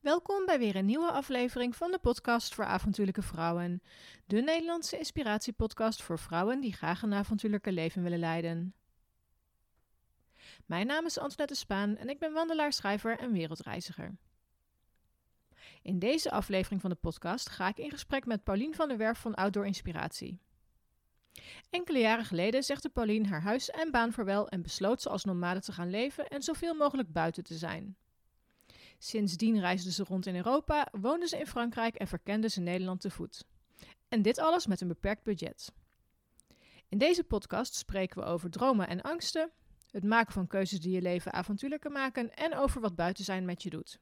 Welkom bij weer een nieuwe aflevering van de podcast voor avontuurlijke vrouwen. De Nederlandse inspiratiepodcast voor vrouwen die graag een avontuurlijke leven willen leiden. Mijn naam is Antoinette Spaan en ik ben wandelaar, schrijver en wereldreiziger. In deze aflevering van de podcast ga ik in gesprek met Paulien van der Werf van Outdoor Inspiratie. Enkele jaren geleden zegde Paulien haar huis en baan voorwel en besloot ze als nomade te gaan leven en zoveel mogelijk buiten te zijn. Sindsdien reisde ze rond in Europa, woonde ze in Frankrijk en verkende ze Nederland te voet. En dit alles met een beperkt budget. In deze podcast spreken we over dromen en angsten, het maken van keuzes die je leven avontuurlijker maken en over wat buiten zijn met je doet.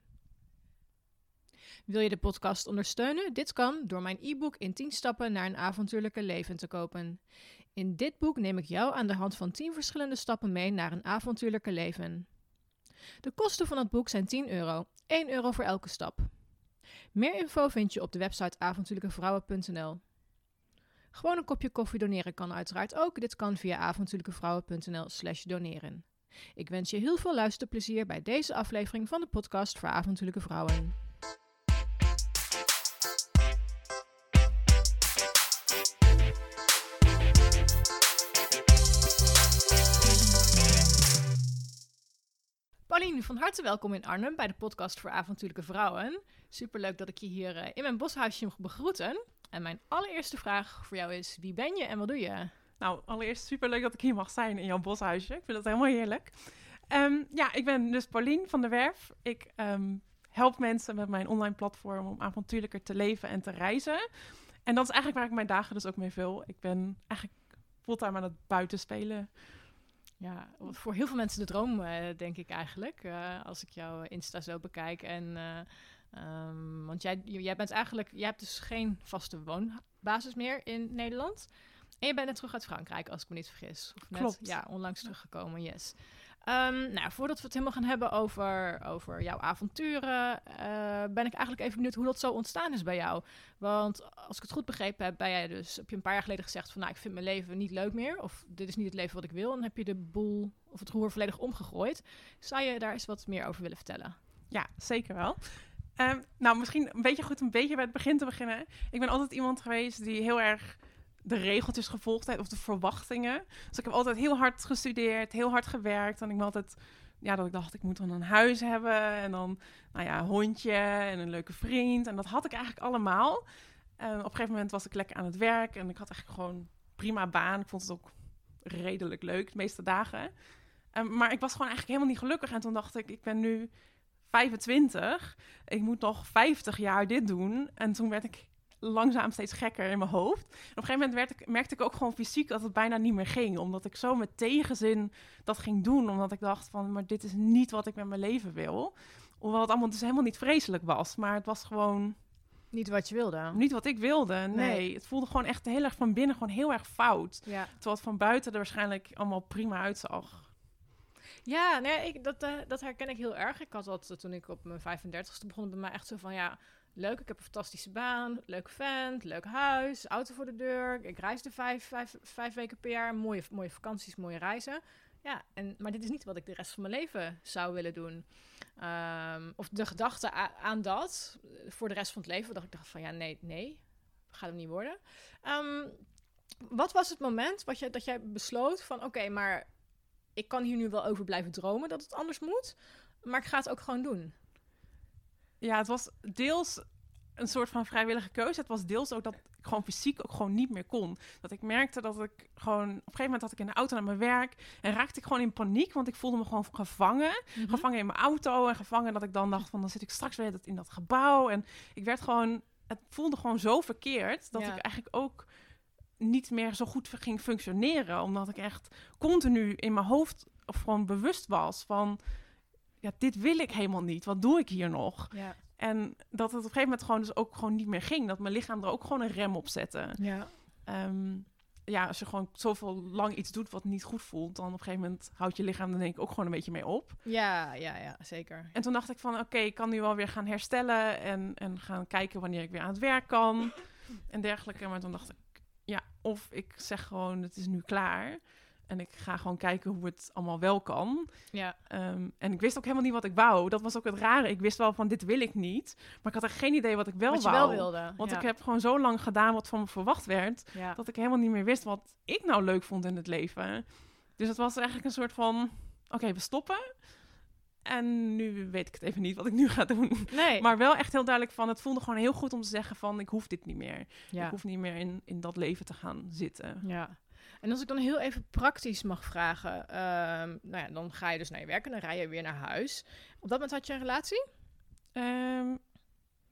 Wil je de podcast ondersteunen? Dit kan door mijn e-book in 10 stappen naar een avontuurlijke leven te kopen. In dit boek neem ik jou aan de hand van 10 verschillende stappen mee naar een avontuurlijke leven. De kosten van het boek zijn 10 euro, 1 euro voor elke stap. Meer info vind je op de website avontuurlijkevrouwen.nl. Gewoon een kopje koffie doneren kan uiteraard ook. Dit kan via avontuurlijkevrouwen.nl/slash doneren. Ik wens je heel veel luisterplezier bij deze aflevering van de podcast voor avontuurlijke vrouwen. Van harte welkom in Arnhem bij de podcast voor avontuurlijke vrouwen. Superleuk dat ik je hier eh, in mijn boshuisje mag begroeten. En mijn allereerste vraag voor jou is: wie ben je en wat doe je? Nou, allereerst superleuk dat ik hier mag zijn in jouw boshuisje. Ik vind het helemaal heerlijk. Ehm, ja, ik ben dus Paulien van der Werf. Ik ehm, help mensen met mijn online platform om avontuurlijker te leven en te reizen. En dat is eigenlijk waar ik mijn dagen dus ook mee vul. Ik ben eigenlijk fulltime aan het buitenspelen. Ja, voor heel veel mensen de droom, eh, denk ik eigenlijk. eh, als ik jouw Insta zo bekijk. En, eh, ehm, want jij, jij bent eigenlijk, jij hebt dus geen vaste woonbasis meer in Nederland. En je bent net terug uit Frankrijk, als ik me niet vergis. Of net, Klopt. Ja, onlangs teruggekomen, yes. Ehm, nou, voordat we het helemaal gaan hebben over, over jouw avonturen, eh, ben ik eigenlijk even benieuwd hoe dat zo ontstaan is bij jou. Want als ik het goed begrepen heb, ben jij dus, heb je een paar jaar geleden gezegd van, nou, ik vind mijn leven niet leuk meer, of dit is niet het leven wat ik wil, en heb je de boel of het roer volledig omgegooid. Zou je daar eens wat meer over willen vertellen? Ja, zeker wel. Ehm, nou, misschien een beetje goed een beetje bij het begin te beginnen. Ik ben altijd iemand geweest die heel erg de regeltjes gevolgd of de verwachtingen. Dus ik heb altijd heel hard gestudeerd, heel hard gewerkt. En ik ben altijd, ja, dat ik dacht, ik moet dan een huis hebben en dan, nou ja, een hondje en een leuke vriend. En dat had ik eigenlijk allemaal. En op een gegeven moment was ik lekker aan het werk en ik had eigenlijk gewoon prima baan. Ik vond het ook redelijk leuk, de meeste dagen. Ehm, maar ik was gewoon eigenlijk helemaal niet gelukkig. En toen dacht ik, ik ben nu 25. Ik moet nog 50 jaar dit doen. En toen werd ik langzaam steeds gekker in mijn hoofd. En op een gegeven moment werd ik, merkte ik ook gewoon fysiek dat het bijna niet meer ging. Omdat ik zo met tegenzin dat ging doen. Omdat ik dacht van, maar dit is niet wat ik met mijn leven wil. Hoewel het allemaal dus helemaal niet vreselijk was. Maar het was gewoon Niet wat je wilde. niet wat ik wilde. Nee, Nee. het voelde gewoon echt heel erg van binnen gewoon heel erg fout. Ja. Terwijl het van buiten er waarschijnlijk allemaal prima uitzag. Ja, nee, ik, dat, eh, dat herken ik heel erg. Ik had dat eh, toen ik op mijn 35ste begon, bij mij echt zo van ja, leuk, ik heb een fantastische baan, leuke vent, leuk huis, auto voor de deur. Ik reisde vijf, vijf, vijf weken per jaar, mooie, mooie vakanties, mooie reizen. Ja, en, maar dit is niet wat ik de rest van mijn leven zou willen doen. Ehm, of de gedachte aan dat eh, voor de rest van het leven, dat ik dacht van ja, nee, nee, gaat hem niet worden. Ehm, wat was het moment wat dat jij besloot van oké, maar ik kan hier nu wel over blijven dromen dat het anders moet, maar ik ga het ook gewoon doen. Ja, het was deels een soort van vrijwillige keuze. Het was deels ook dat ik gewoon fysiek ook gewoon niet meer kon. Dat ik merkte dat ik gewoon... Op een gegeven moment had ik in de auto naar mijn werk... en raakte ik gewoon in paniek, want ik voelde me gewoon gevangen. Mhm. Gevangen in mijn auto en gevangen dat ik dan dacht van... dan zit ik straks weer in dat gebouw. En ik werd gewoon... Het voelde gewoon zo verkeerd dat Ja. ik eigenlijk ook niet meer zo goed ging functioneren. Omdat ik echt continu in mijn hoofd of gewoon bewust was van... Ja, dit wil ik helemaal niet. Wat doe ik hier nog? Ja, En dat het op een gegeven moment gewoon dus ook gewoon niet meer ging. Dat mijn lichaam er ook gewoon een rem op zette. ja. Ehm, ja, als je gewoon zoveel lang iets doet wat niet goed voelt, dan op een gegeven moment houdt je lichaam er denk ik ook gewoon een beetje mee op. Ja, ja, ja, zeker. En toen dacht ik van, oké, ik kan nu wel weer gaan herstellen en, en gaan kijken wanneer ik weer aan het werk kan en dergelijke. Maar toen dacht ik, ja, of ik zeg gewoon, het is nu klaar. En ik ga gewoon kijken hoe het allemaal wel kan. Ja. Ehm, en ik wist ook helemaal niet wat ik wou. Dat was ook het rare. Ik wist wel van dit wil ik niet. Maar ik had er geen idee wat ik wel Wat wou. wel wilde. Want ja. ik heb gewoon zo lang gedaan wat van me verwacht werd. Ja. Dat ik helemaal niet meer wist wat ik nou leuk vond in het leven. Dus het was eigenlijk een soort van... Oké, we stoppen. En nu weet ik het even niet wat ik nu ga doen. Nee. Maar wel echt heel duidelijk van... Het voelde gewoon heel goed om te zeggen van... Ik hoef dit niet meer. ja. Ik hoef niet meer in, in dat leven te gaan zitten. Ja. En als ik dan heel even praktisch mag vragen, ehm, nou ja, dan ga je dus naar je werk en dan rij je weer naar huis. Op dat moment had je een relatie? Ehm,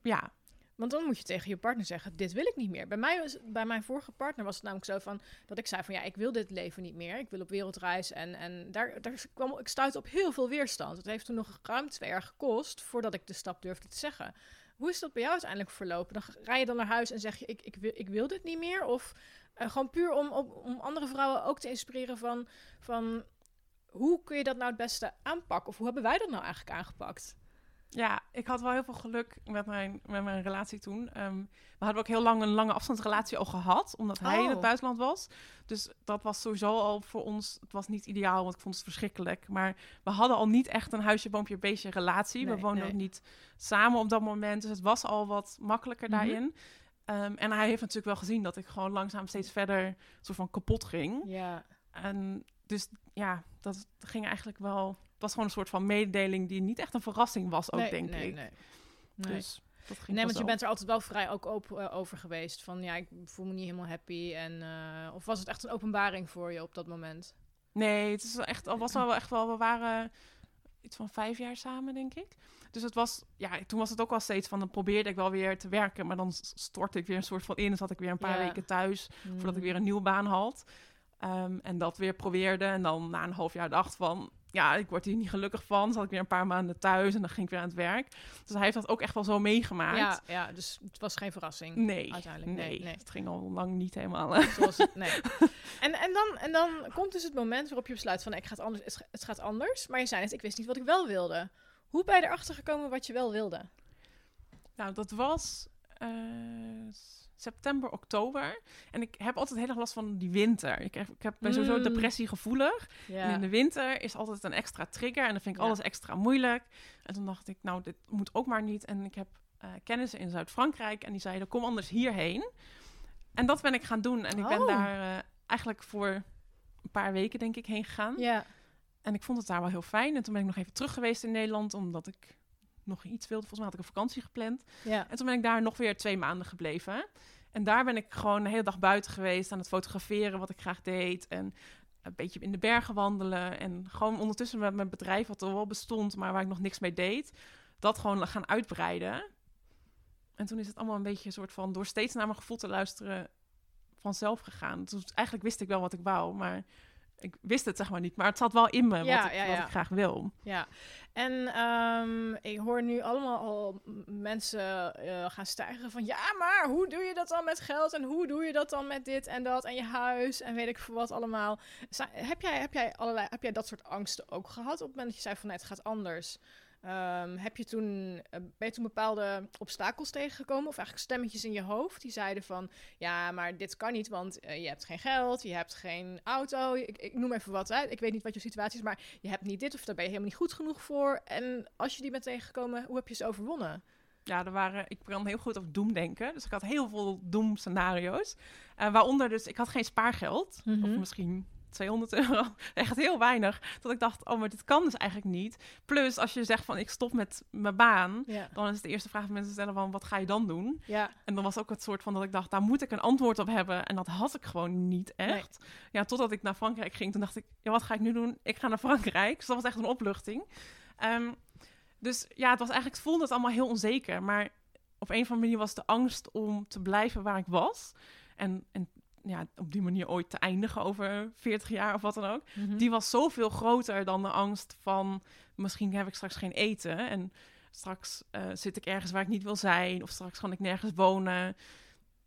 ja, Want dan moet je tegen je partner zeggen, dit wil ik niet meer. Bij, mij was, bij mijn vorige partner was het namelijk zo van, dat ik zei van, ja, ik wil dit leven niet meer. Ik wil op wereldreis en, en daar, daar kwam ik stuitte op heel veel weerstand. Het heeft toen nog ruim twee jaar gekost voordat ik de stap durfde te zeggen. Hoe is dat bij jou uiteindelijk verlopen? Dan rij je dan naar huis en zeg je, ik, ik, wil, ik wil dit niet meer? Of eh, gewoon puur om, om, om andere vrouwen ook te inspireren van, van, hoe kun je dat nou het beste aanpakken? Of hoe hebben wij dat nou eigenlijk aangepakt? Ja, ik had wel heel veel geluk met mijn, met mijn relatie toen. Ehm, we hadden ook heel lang een lange afstandsrelatie al gehad, omdat hij in Oh. het buitenland was. Dus dat was sowieso al voor ons, het was niet ideaal, want ik vond het verschrikkelijk. Maar we hadden al niet echt een huisje, boompje, beestje relatie. Nee, we woonden nee. ook niet samen op dat moment, dus het was al wat makkelijker Mhm. daarin. Ehm, en hij heeft natuurlijk wel gezien dat ik gewoon langzaam steeds verder soort van kapot ging. Ja, En dus ja, dat ging eigenlijk wel. Het was gewoon een soort van mededeling die niet echt een verrassing was, ook nee, denk nee, ik. Nee. Nee. Dus dat ging Nee, want je bent er altijd wel vrij ook open eh, over geweest. Van ja, ik voel me niet helemaal happy. En, eh, of was het echt een openbaring voor je op dat moment? Nee, het is echt, al was wel echt wel. We waren iets van vijf jaar samen, denk ik. Dus het was, ja, toen was het ook wel steeds van, dan probeerde ik wel weer te werken, maar dan stortte ik weer een soort van in. Dan zat ik weer een paar Ja. weken thuis voordat ik Mm. weer een nieuwe baan had. Ehm, en dat weer probeerde. En dan na een half jaar dacht van, ja, ik word hier niet gelukkig van. Zat ik weer een paar maanden thuis en dan ging ik weer aan het werk. Dus hij heeft dat ook echt wel zo meegemaakt. Ja, ja, dus het was geen verrassing. Nee, Uiteindelijk, nee, nee, nee. het ging al lang niet helemaal. Zoals het, nee. En, en, dan, en dan komt dus het moment waarop je besluit van... Ik ga het, anders, het gaat anders. Maar je zei net, ik wist niet wat ik wel wilde. Hoe ben je erachter gekomen wat je wel wilde? Nou, dat was eh, september, oktober. En ik heb altijd heel erg last van die winter. Ik, heb, ik heb, ben sowieso Mm. depressiegevoelig. En in de winter is altijd een extra trigger. En dan vind ik Ja. alles extra moeilijk. En toen dacht ik, nou, dit moet ook maar niet. En ik heb eh, kennissen in Zuid-Frankrijk. En die zeiden, kom anders hierheen. En dat ben ik gaan doen. En ik ben Oh. daar eh, eigenlijk voor een paar weken, denk ik, heen gegaan. ja. En ik vond het daar wel heel fijn. En toen ben ik nog even terug geweest in Nederland, omdat ik nog iets wilde. Volgens mij had ik een vakantie gepland. Ja. En toen ben ik daar nog weer twee maanden gebleven. En daar ben ik gewoon de hele dag buiten geweest aan het fotograferen wat ik graag deed. En een beetje in de bergen wandelen. En gewoon ondertussen met mijn bedrijf, wat er wel bestond, maar waar ik nog niks mee deed, dat gewoon gaan uitbreiden. En toen is het allemaal een beetje een soort van door steeds naar mijn gevoel te luisteren vanzelf gegaan. Dus eigenlijk wist ik wel wat ik wou, maar ik wist het zeg maar niet. Maar het zat wel in me Ja, wat, ik, ja, wat ik graag wil. Ja, en ehm, ik hoor nu allemaal al mensen eh, gaan stijgen van... Ja, maar hoe doe je dat dan met geld? En hoe doe je dat dan met dit en dat en je huis? En weet ik veel wat allemaal. Heb, jij, heb, jij allerlei, heb jij dat soort angsten ook gehad op het moment dat je zei van... Nee, het gaat anders. Ehm, heb je toen, eh, ben je toen bepaalde obstakels tegengekomen? Of eigenlijk stemmetjes in je hoofd die zeiden van... Ja, maar dit kan niet, want eh, je hebt geen geld, je hebt geen auto. Ik, ik noem even wat uit. Ik weet niet wat je situatie is, maar je hebt niet dit of daar ben je helemaal niet goed genoeg voor. En als je die bent tegengekomen, hoe heb je ze overwonnen? Ja, er waren, ik kan heel goed over doemdenken. Dus ik had heel veel doemscenario's. Eh waaronder dus, ik had geen spaargeld. Of Mhm. misschien 200 euro. Echt heel weinig. Dat ik dacht, oh, maar dit kan dus eigenlijk niet. Plus, als je zegt van, ik stop met mijn baan... Ja. dan is de eerste vraag die mensen stellen van, wat ga je dan doen? Ja, En dan was ook het soort van dat ik dacht, daar moet ik een antwoord op hebben. En dat had ik gewoon niet echt. Ja, totdat ik naar Frankrijk ging, toen dacht ik, ja, wat ga ik nu doen? Ik ga naar Frankrijk. Dus dat was echt een opluchting. Ehm, dus ja, het was eigenlijk, het voelde het allemaal heel onzeker. Maar op een of andere manier was de angst om te blijven waar ik was. En, en ja, op die manier ooit te eindigen over 40 jaar of wat dan ook. Mhm. Die was zoveel groter dan de angst van misschien heb ik straks geen eten. En straks eh, zit ik ergens waar ik niet wil zijn. Of straks kan ik nergens wonen.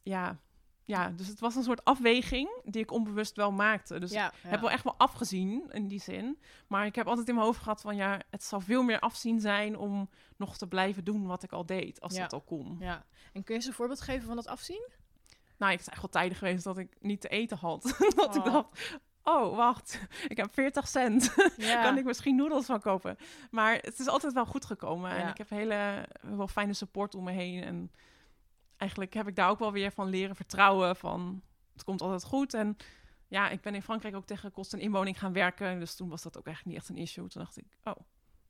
Ja, ja, dus het was een soort afweging die ik onbewust wel maakte. Dus ja, heb wel echt wel afgezien in die zin. Maar ik heb altijd in mijn hoofd gehad van ja, het zou veel meer afzien zijn om nog te blijven doen wat ik al deed, als Ja. dat al kon. ja. En kun je eens een voorbeeld geven van dat afzien? Nou, is echt wel tijden geweest dat ik niet te eten had. dat ik Oh. dacht, oh, wacht, ik heb 40 cent. Ja. kan ik misschien noedels van kopen? Maar het is altijd wel goed gekomen. En ik heb hele, wel fijne support om me heen. En eigenlijk heb ik daar ook wel weer van leren vertrouwen van, het komt altijd goed. En ja, ik ben in Frankrijk ook tegen kosten en inwoning gaan werken. Dus toen was dat ook eigenlijk niet echt een issue. Toen dacht ik, oh,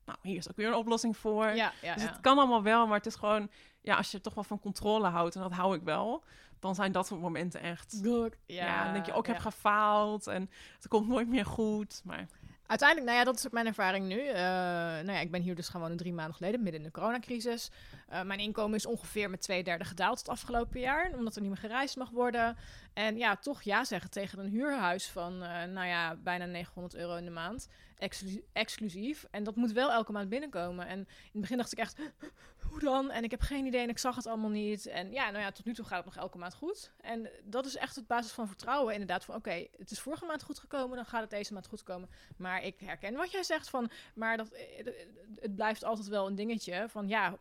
nou, hier is ook weer een oplossing voor. Ja, ja, Dus ja. het kan allemaal wel, maar het is gewoon, ja, als je toch wel van controle houdt, en dat hou ik wel, dan zijn dat soort momenten echt. Ja, dan denk je ook, ik heb gefaald en het komt nooit meer goed. Maar Uiteindelijk, nou ja, dat is ook mijn ervaring nu. Eh, nou ja, ik ben hier dus gewoon drie maanden geleden, midden in de coronacrisis. Eh, mijn inkomen is ongeveer met twee derde gedaald het afgelopen jaar, omdat er niet meer gereisd mag worden. En ja, toch ja zeggen tegen een huurhuis van, eh, nou ja, bijna 900 euro in de maand, exclu- exclusief. En dat moet wel elke maand binnenkomen. En in het begin dacht ik echt, hoe dan? En ik heb geen idee en ik zag het allemaal niet. En ja, nou ja, tot nu toe gaat het nog elke maand goed. En dat is echt het basis van vertrouwen. Inderdaad, van oké, het is vorige maand goed gekomen, dan gaat het deze maand goed komen. Maar ik herken wat jij zegt van, maar dat, eh, het blijft altijd wel een dingetje van, ja,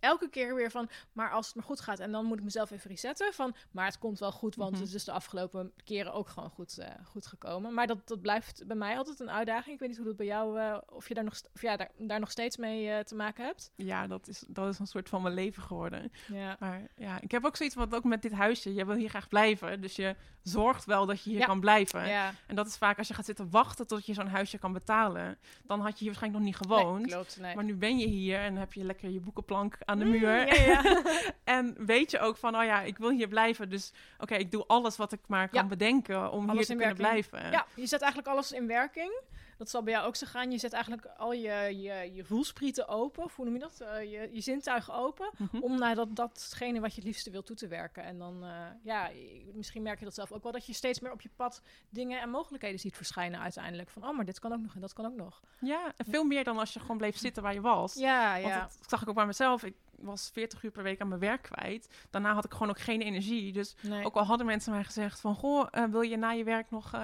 elke keer weer van, maar als het maar goed gaat en dan moet ik mezelf even resetten van, maar het komt wel goed, want Mhm. het is de afgelopen keren ook gewoon goed, eh, goed gekomen. Maar dat, dat blijft bij mij altijd een uitdaging. Ik weet niet hoe dat bij jou, eh, of je daar nog, of ja, daar, daar nog steeds mee eh, te maken hebt. ja, dat is, dat is een soort van mijn leven geworden. Ja. Maar ja, ik heb ook zoiets wat ook met dit huisje. Je wil hier graag blijven, dus je zorgt wel dat je hier Ja. kan blijven. Ja, En dat is vaak als je gaat zitten wachten tot je zo'n huisje kan betalen, dan had je hier waarschijnlijk nog niet gewoond. Nee, klopt. Nee. Maar nu ben je hier en heb je lekker je boekenplank aan de Mm, muur. ja, ja. en weet je ook van, oh ja, ik wil hier blijven. Dus oké, ik doe alles wat ik maar kan Ja. bedenken om hier te kunnen werking. blijven. Ja, je zet eigenlijk alles in werking. Dat zal bij jou ook zo gaan. Je zet eigenlijk al je, je, je voelsprieten open. Of hoe noem je dat? Eh, je, je zintuigen open. Mhm. Om naar dat, datgene wat je het liefste wil toe te werken. En dan, eh, ja, misschien merk je dat zelf ook wel. Dat je steeds meer op je pad dingen en mogelijkheden ziet verschijnen uiteindelijk. Van, oh, maar dit kan ook nog en dat kan ook nog. Ja, en veel meer dan als je gewoon bleef zitten waar je was. Ja, Want ja. dat zag ik ook bij mezelf. Ik was 40 uur per week aan mijn werk kwijt. Daarna had ik gewoon ook geen energie. Dus Nee. ook al hadden mensen mij gezegd van... Goh, eh, wil je na je werk nog...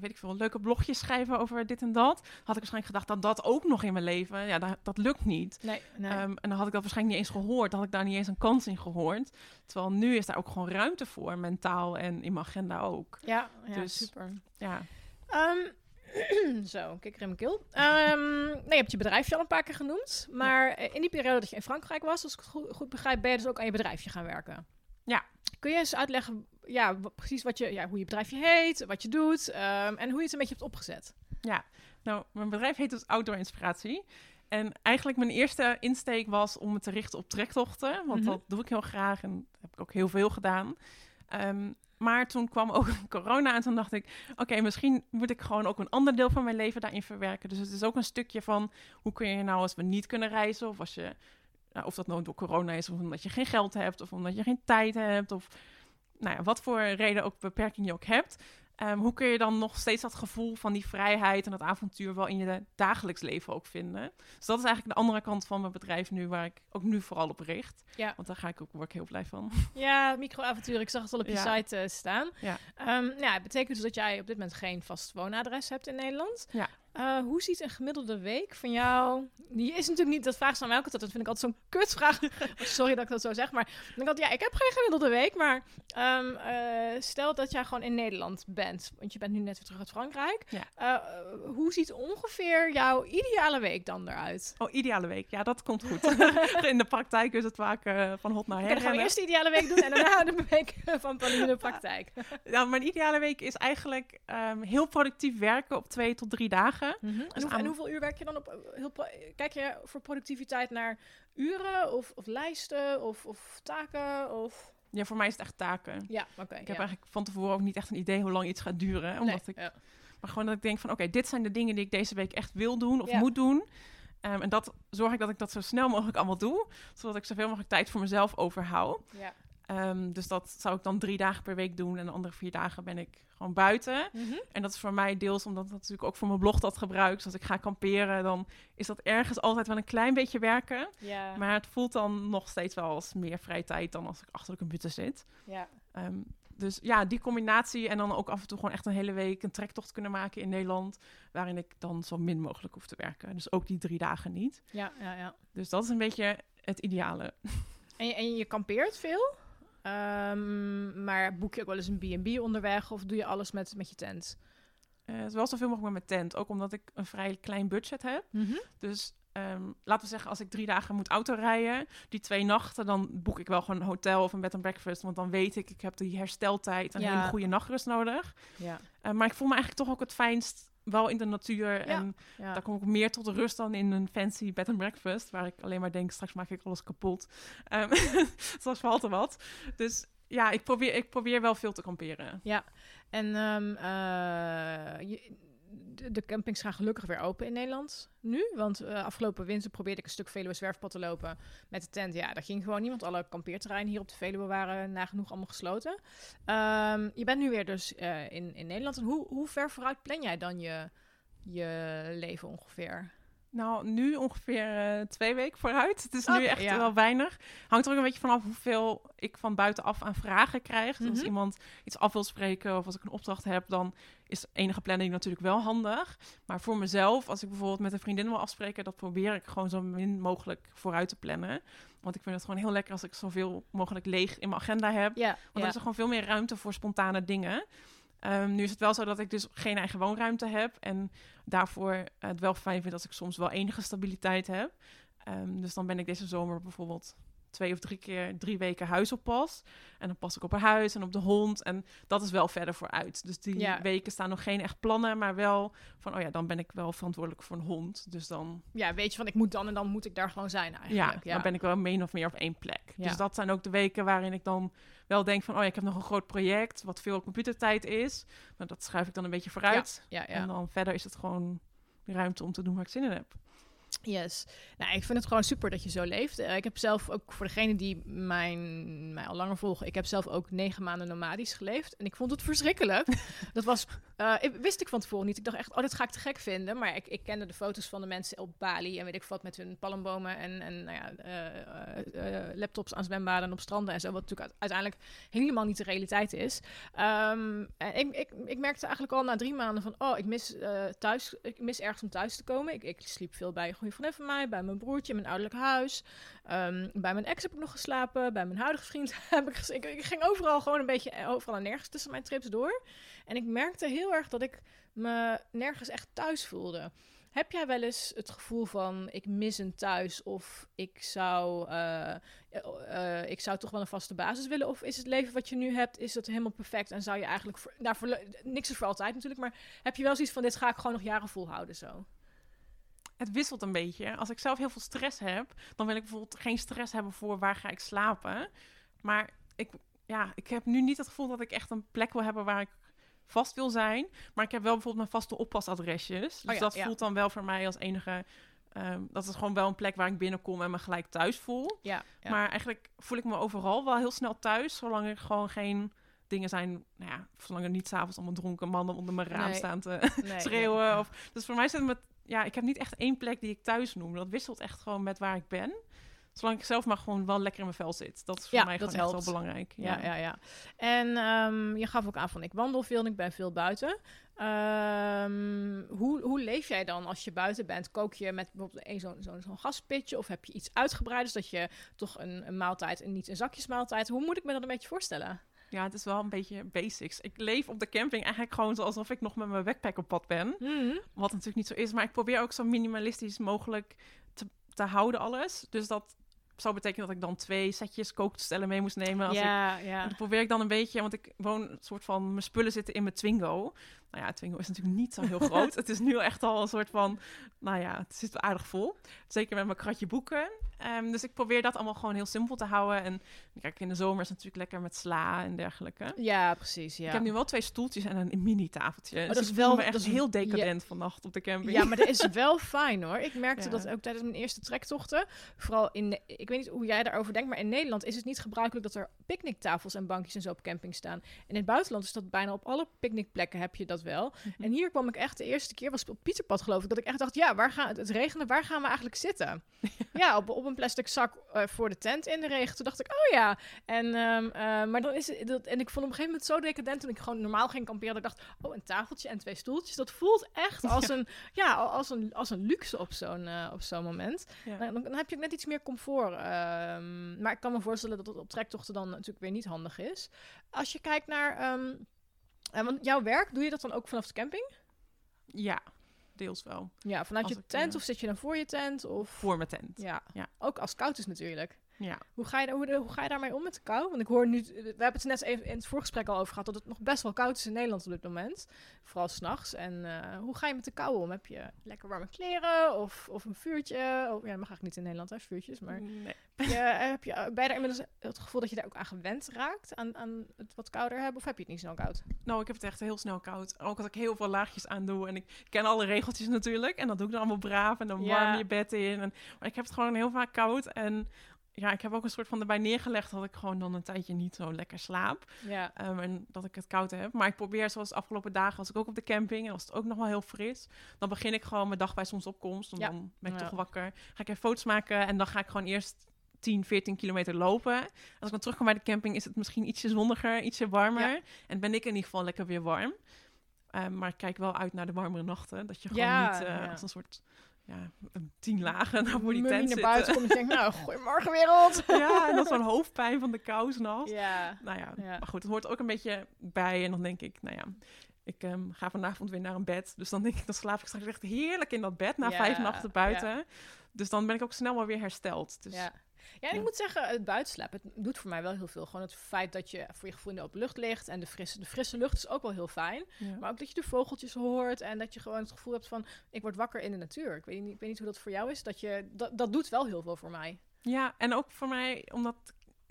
weet ik veel, leuke blogjes schrijven over dit en dat. Had ik waarschijnlijk gedacht dat dat ook nog in mijn leven... Ja, dat, dat lukt niet. Nee, nee. Ehm, en dan had ik dat waarschijnlijk niet eens gehoord. Dan had ik daar niet eens een kans in gehoord. Terwijl nu is daar ook gewoon ruimte voor, mentaal en in mijn agenda ook. ja, ja dus- super. Ja, Ehm, zo, kikker in mijn keel. Ehm, nee, je hebt je bedrijfje al een paar keer genoemd. Maar eh, in die periode dat je in Frankrijk was, als ik het goed, goed begrijp, ben je dus ook aan je bedrijfje gaan werken. Ja. Kun je eens uitleggen, ja, precies wat je, ja, hoe je bedrijfje heet, wat je doet ehm, en hoe je het een beetje hebt opgezet? nou, mijn bedrijf heet dus Outdoor Inspiratie. En eigenlijk mijn eerste insteek was om me te richten op trektochten. Want Mhm. dat doe ik heel graag en heb ik ook heel veel gedaan. Ehm, maar toen kwam ook corona en toen dacht ik... oké, misschien moet ik gewoon ook een ander deel van mijn leven daarin verwerken. Dus het is ook een stukje van... hoe kun je nou als we niet kunnen reizen... of als je nou, of dat nou door corona is, of omdat je geen geld hebt, of omdat je geen tijd hebt, of nou ja, wat voor reden ook beperking je ook hebt. Ehm, hoe kun je dan nog steeds dat gevoel van die vrijheid en dat avontuur wel in je dagelijks leven ook vinden? Dus dat is eigenlijk de andere kant van mijn bedrijf nu, waar ik ook nu vooral op richt. Ja. Want daar ga ik ook, word ik heel blij van. Ja, microavontuur. Ik zag het al op je Ja. site eh, staan. Ja. Ehm, ja, het betekent dus dat jij op dit moment geen vast woonadres hebt in Nederland. Ja. Eh, hoe ziet een gemiddelde week van jou? Die is natuurlijk niet, dat vraag aan mij ook altijd. Dat vind ik altijd zo'n kutvraag. Sorry dat ik dat zo zeg. Maar denk ik altijd, ja, ik heb geen gemiddelde week. Maar ehm, eh, stel dat jij gewoon in Nederland bent. Want je bent nu net weer terug uit Frankrijk. Ja. Eh, hoe ziet ongeveer jouw ideale week dan eruit? Oh, ideale week. Ja, dat komt goed. in de praktijk is het vaak van hot naar her. dan gaan we eerst de ideale week doen en daarna de week van Pauline in de praktijk. Nou, mijn ideale week is eigenlijk ehm, heel productief werken op twee tot drie dagen. En, hoe- aan- en hoeveel uur werk je dan op? eh, Heel kijk je voor productiviteit naar uren of, of lijsten of, of taken? Of... Ja, voor mij is het echt taken. Ja, oké. Ik heb eigenlijk van tevoren ook niet echt een idee hoe lang iets gaat duren. Omdat ik, ja. Maar gewoon dat ik denk van, oké, dit zijn de dingen die ik deze week echt wil doen of Ja. moet doen. Ehm, en dat zorg ik dat ik dat zo snel mogelijk allemaal doe. Zodat ik zoveel mogelijk tijd voor mezelf overhoud. ja. Ehm, dus dat zou ik dan drie dagen per week doen. En de andere vier dagen ben ik gewoon buiten. Mhm. En dat is voor mij deels omdat dat natuurlijk ook voor mijn blog dat gebruik. Dus als ik ga kamperen, dan is dat ergens altijd wel een klein beetje werken. Maar het voelt dan nog steeds wel als meer vrije tijd dan als ik achter de computer zit. ja. Ehm, dus ja, die combinatie en dan ook af en toe gewoon echt een hele week een trektocht kunnen maken in Nederland. Waarin ik dan zo min mogelijk hoef te werken. Dus ook die drie dagen niet. Ja, ja, ja. Dus dat is een beetje het ideale. En, je, en je kampeert veel? Ehm, maar boek je ook wel eens een B&B onderweg of doe je alles met, met je tent? eh, wel zoveel mogelijk met mijn tent. Ook omdat ik een vrij klein budget heb. Mhm. Dus ehm, laten we zeggen, als ik drie dagen moet autorijden, die twee nachten, dan boek ik wel gewoon een hotel of een bed and breakfast. Want dan weet ik, ik heb die hersteltijd en een hele goede nachtrust nodig. Ja. Eh, maar ik voel me eigenlijk toch ook het fijnst wel in de natuur. En Ja. daar kom ik meer tot de rust dan in een fancy bed and breakfast. Waar ik alleen maar denk, straks maak ik alles kapot. Ehm zoals valt er wat. Dus ja, ik probeer, ik probeer wel veel te kamperen. En ehm, eh, je- de, campings gaan gelukkig weer open in Nederland nu. Want eh, afgelopen winter probeerde ik een stuk Veluwe zwerfpad te lopen met de tent. Ja, dat ging gewoon niet, want alle kampeerterreinen hier op de Veluwe waren nagenoeg allemaal gesloten. Ehm, je bent nu weer dus eh, in, in Nederland. En hoe, hoe ver vooruit plan jij dan je, je leven ongeveer? Nou, nu ongeveer eh, twee weken vooruit. Het is nu Oké, echt ja. wel weinig. Hangt er ook een beetje vanaf hoeveel ik van buitenaf aan vragen krijg. Dus Als Mhm. iemand iets af wil spreken of als ik een opdracht heb, dan is enige planning natuurlijk wel handig. Maar voor mezelf, als ik bijvoorbeeld met een vriendin wil afspreken, dat probeer ik gewoon zo min mogelijk vooruit te plannen. Want ik vind het gewoon heel lekker als ik zoveel mogelijk leeg in mijn agenda heb. Want dan is er gewoon veel meer ruimte voor spontane dingen. Ehm, nu is het wel zo dat ik dus geen eigen woonruimte heb. En daarvoor het wel fijn vind als ik soms wel enige stabiliteit heb. Ehm, dus dan ben ik deze zomer bijvoorbeeld twee of drie keer drie weken huisoppas. En dan pas ik op haar huis en op de hond. En dat is wel verder vooruit. Dus die Ja. weken staan nog geen echt plannen. Maar wel van, oh ja, dan ben ik wel verantwoordelijk voor een hond. Dus dan, ja, weet je van ik moet dan en dan moet ik daar gewoon zijn ja, eigenlijk. dan ben ik wel min of meer op één plek. Ja. Dus dat zijn ook de weken waarin ik dan wel denk van... oh ja, ik heb nog een groot project, wat veel computertijd is. Maar dat schuif ik dan een beetje vooruit. ja, ja. En dan verder is het gewoon ruimte om te doen waar ik zin in heb. Yes. Nou, ik vind het gewoon super dat je zo leeft. Eh, ik heb zelf ook, voor degene die mijn, mij al langer volgen, ik heb zelf ook negen maanden nomadisch geleefd. En ik vond het verschrikkelijk. dat was, eh, ik, wist ik van tevoren niet. Ik dacht echt, oh, dit ga ik te gek vinden. Maar ik, ik kende de foto's van de mensen op Bali en weet ik wat, met hun palmbomen en, en nou ja, eh, laptops aan zwembaden en op stranden en zo. Wat natuurlijk uiteindelijk helemaal niet de realiteit is. Ehm, en ik, ik, ik merkte eigenlijk al na drie maanden van, oh, ik mis thuis, ik mis ergens om thuis te komen. Ik, ik sliep veel bij goede vriendin van mij, bij mijn broertje, in mijn ouderlijk huis. Ehm, bij mijn ex heb ik nog geslapen, bij mijn huidige vriend heb ik, ik, ik ging overal gewoon een beetje eh, overal en nergens tussen mijn trips door. En ik merkte heel erg dat ik me nergens echt thuis voelde. Heb jij wel eens het gevoel van ik mis een thuis of ik zou, eh, eh, ik zou toch wel een vaste basis willen? Of is het leven wat je nu hebt, is dat helemaal perfect en zou je eigenlijk, voor, voor, niks is voor altijd natuurlijk, maar heb je wel zoiets van dit ga ik gewoon nog jaren volhouden zo? Het wisselt een beetje. Als ik zelf heel veel stress heb, dan wil ik bijvoorbeeld geen stress hebben voor waar ga ik slapen. Maar ik, ja, ik heb nu niet het gevoel dat ik echt een plek wil hebben waar ik vast wil zijn. Maar ik heb wel bijvoorbeeld mijn vaste oppasadresjes. Dus Oh ja, dat ja. voelt dan wel voor mij als enige... ehm, dat is gewoon wel een plek waar ik binnenkom en me gelijk thuis voel. Ja, ja. Maar eigenlijk voel ik me overal wel heel snel thuis, zolang er gewoon geen dingen zijn... Nou ja, zolang er niet s'avonds allemaal dronken mannen onder mijn raam Nee. staan te Nee, nee. schreeuwen. Of, dus voor mij zit het met... Ja, ik heb niet echt één plek die ik thuis noem. Dat wisselt echt gewoon met waar ik ben. Zolang ik zelf maar gewoon wel lekker in mijn vel zit. Dat is voor Ja, mij gewoon echt wel belangrijk. Ja, ja, ja. En ehm, je gaf ook aan van ik wandel veel en ik ben veel buiten. Ehm, hoe, hoe leef jij dan als je buiten bent? Kook je met bijvoorbeeld een zo'n zo'n gaspitje of heb je iets uitgebreid? Dus dat je toch een, een maaltijd en niet een zakjesmaaltijd. Hoe moet ik me dat een beetje voorstellen? Ja, het is wel een beetje basics. Ik leef op de camping eigenlijk gewoon alsof ik nog met mijn backpack op pad ben. Wat natuurlijk niet zo is. Maar ik probeer ook zo minimalistisch mogelijk te, te houden alles. Dus dat zou betekenen dat ik dan twee setjes kookstellen mee moest nemen. Als ik Ja, ja. En dat probeer ik dan een beetje, want ik woon een soort van, mijn spullen zitten in mijn Twingo. Nou ja, Twingo is natuurlijk niet zo heel groot. het is nu echt al een soort van, nou ja, het zit aardig vol. Zeker met mijn kratje boeken. Ehm, dus ik probeer dat allemaal gewoon heel simpel te houden. En kijk, in de zomer is het natuurlijk lekker met sla en dergelijke. Ja, precies. Ja. Ik heb nu wel twee stoeltjes en een mini-tafeltje. dat dus is ik wel- echt dat is- heel decadent vannacht op de camping. Ja, maar dat is wel fijn hoor. Ik merkte Ja. dat ook tijdens mijn eerste trektochten. Vooral in, ik weet niet hoe jij daarover denkt, maar in Nederland is het niet gebruikelijk dat er picknicktafels en bankjes en zo op camping staan. En in het buitenland is dat bijna op alle picknickplekken heb je dat wel. Mhm. En hier kwam ik echt de eerste keer, was op Pieterpad geloof ik, dat ik echt dacht, ja, waar gaan, het regende, waar gaan we eigenlijk zitten? Ja, op, op een plastic zak eh, voor de tent in de regen. Toen dacht ik, oh ja. En, ehm, eh, maar dan is het, dat, en ik vond op een gegeven moment zo decadent toen ik gewoon normaal ging kamperen. Dat ik dacht, oh, een tafeltje en twee stoeltjes. Dat voelt echt als, een, ja, als, een, als een luxe op zo'n eh, op zo'n moment. Ja. Dan, dan heb je net iets meer comfort. ehm, maar ik kan me voorstellen dat het op trektochten dan natuurlijk weer niet handig is. Als je kijkt naar... ehm, eh, want jouw werk, doe je dat dan ook vanaf de camping? Ja, deels wel. Ja, vanuit Als je ik, tent eh, of zit je dan voor je tent? Of... Voor mijn tent. Ja. Ja. ook als het koud is natuurlijk. Ja. Hoe ga, je, hoe, hoe ga je daarmee om met de kou? Want ik hoor nu, we hebben het net even in het voorgesprek al over gehad, dat het nog best wel koud is in Nederland op dit moment. Vooral s'nachts. En eh, hoe ga je met de kou om? Heb je lekker warme kleren of, of een vuurtje? Oh, ja, dat mag eigenlijk niet in Nederland, hè, vuurtjes. Maar Nee. heb je, heb je, ben je daar inmiddels het gevoel dat je daar ook aan gewend raakt? Aan, aan het wat kouder hebben? Of heb je het niet snel koud? Nou, ik heb het echt heel snel koud. Ook als ik heel veel laagjes aan doe. En ik ken alle regeltjes natuurlijk. En dat doe ik dan allemaal braaf. En dan Ja. warm je bed in. En, maar ik heb het gewoon heel vaak koud. En ja, ik heb ook een soort van erbij neergelegd dat ik gewoon dan een tijdje niet zo lekker slaap. Ja. Ehm, en dat ik het koud heb. Maar ik probeer, zoals de afgelopen dagen, was ik ook op de camping. En was het ook nog wel heel fris. Dan begin ik gewoon mijn dag bij zonsopkomst. En Ja. dan ben ik Ja. toch wakker. Ga ik even foto's maken. En dan ga ik gewoon eerst 10, 14 kilometer lopen. Als ik dan terugkom bij de camping, is het misschien ietsje zonniger, ietsje warmer. En ben ik in ieder geval lekker weer warm. Ehm, maar ik kijk wel uit naar de warmere nachten. Dat je gewoon niet eh, als een soort ja, tien lagen naar voor die tent naar buiten komt en je denkt, nou, goeiemorgen wereld. ja, en dat zo'n hoofdpijn van de kou s'nachts. Ja. Nou ja, Ja. maar goed, het hoort ook een beetje bij. En dan denk ik, nou ja, ik ehm, ga vanavond weer naar een bed. Dus dan denk ik, dan slaap ik straks echt heerlijk in dat bed na Ja, vijf nachten buiten. Dus dan ben ik ook snel wel weer hersteld. Dus Ja. Ja, en ik Ja. moet zeggen, het buitenslapen het doet voor mij wel heel veel. Gewoon het feit dat je voor je gevoel in de open lucht ligt en de frisse, de frisse lucht is ook wel heel fijn. ja. Maar ook dat je de vogeltjes hoort en dat je gewoon het gevoel hebt van, ik word wakker in de natuur. Ik weet niet, ik weet niet hoe dat voor jou is. Dat, je, dat, dat doet wel heel veel voor mij. ja, en ook voor mij, omdat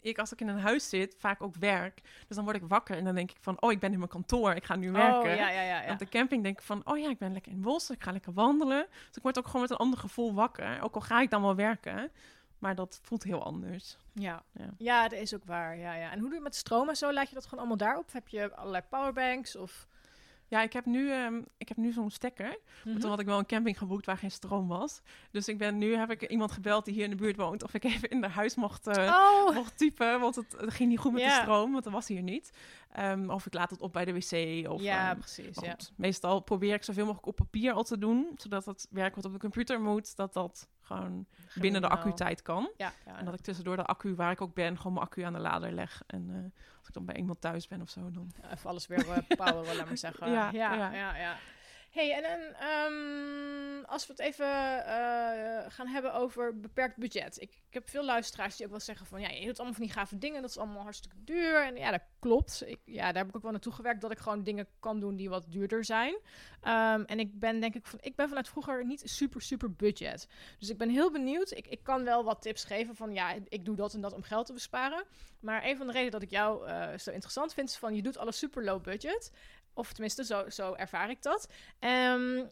ik als ik in een huis zit, vaak ook werk. Dus dan word ik wakker en dan denk ik van, oh, ik ben in mijn kantoor, ik ga nu werken. Oh, ja, ja, ja. Ja. Op de camping denk ik van, oh ja, ik ben lekker in het bos, ik ga lekker wandelen. Dus ik word ook gewoon met een ander gevoel wakker. Ook al ga ik dan wel werken, maar dat voelt heel anders. Ja. Ja. ja, dat is ook waar. Ja, ja. En hoe doe je met stroom en zo? Laat je dat gewoon allemaal daarop? Heb je allerlei powerbanks? Of... Ja, ik heb nu, ehm, ik heb nu zo'n stekker. Toen had ik wel een camping geboekt waar geen stroom was. Dus ik ben nu heb ik iemand gebeld die hier in de buurt woont. Of ik even in de huis mocht, eh, Oh, mocht typen. Want het, het ging niet goed met de stroom. Want dat was hier niet. Ehm, of ik laat het op bij de wc. Of, ja, ehm, precies. Ja. meestal probeer ik zoveel mogelijk op papier al te doen. Zodat het werk wat op de computer moet, dat dat gewoon binnen de accu-tijd kan. Ja, ja, En dat ik tussendoor de accu, waar ik ook ben, gewoon mijn accu aan de lader leg. En eh, als ik dan bij iemand thuis ben of zo, dan... Ja, Even alles weer uh, poweren, laat maar zeggen. Ja, ja, ja. ja. Hey, en dan, ehm, als we het even eh, gaan hebben over beperkt budget. Ik, ik heb veel luisteraars die ook wel zeggen van... ja, je doet allemaal van die gave dingen, dat is allemaal hartstikke duur. En ja, dat klopt. Ik, ja, daar heb ik ook wel naartoe gewerkt... dat ik gewoon dingen kan doen die wat duurder zijn. Ehm, en ik ben denk ik van... ik ben vanuit vroeger niet super, super budget. Dus ik ben heel benieuwd. Ik, ik kan wel wat tips geven van... ja, ik doe dat en dat om geld te besparen. Maar een van de redenen dat ik jou eh, zo interessant vind... is van je doet alles super low budget... Of tenminste, zo, zo ervaar ik dat. Ehm,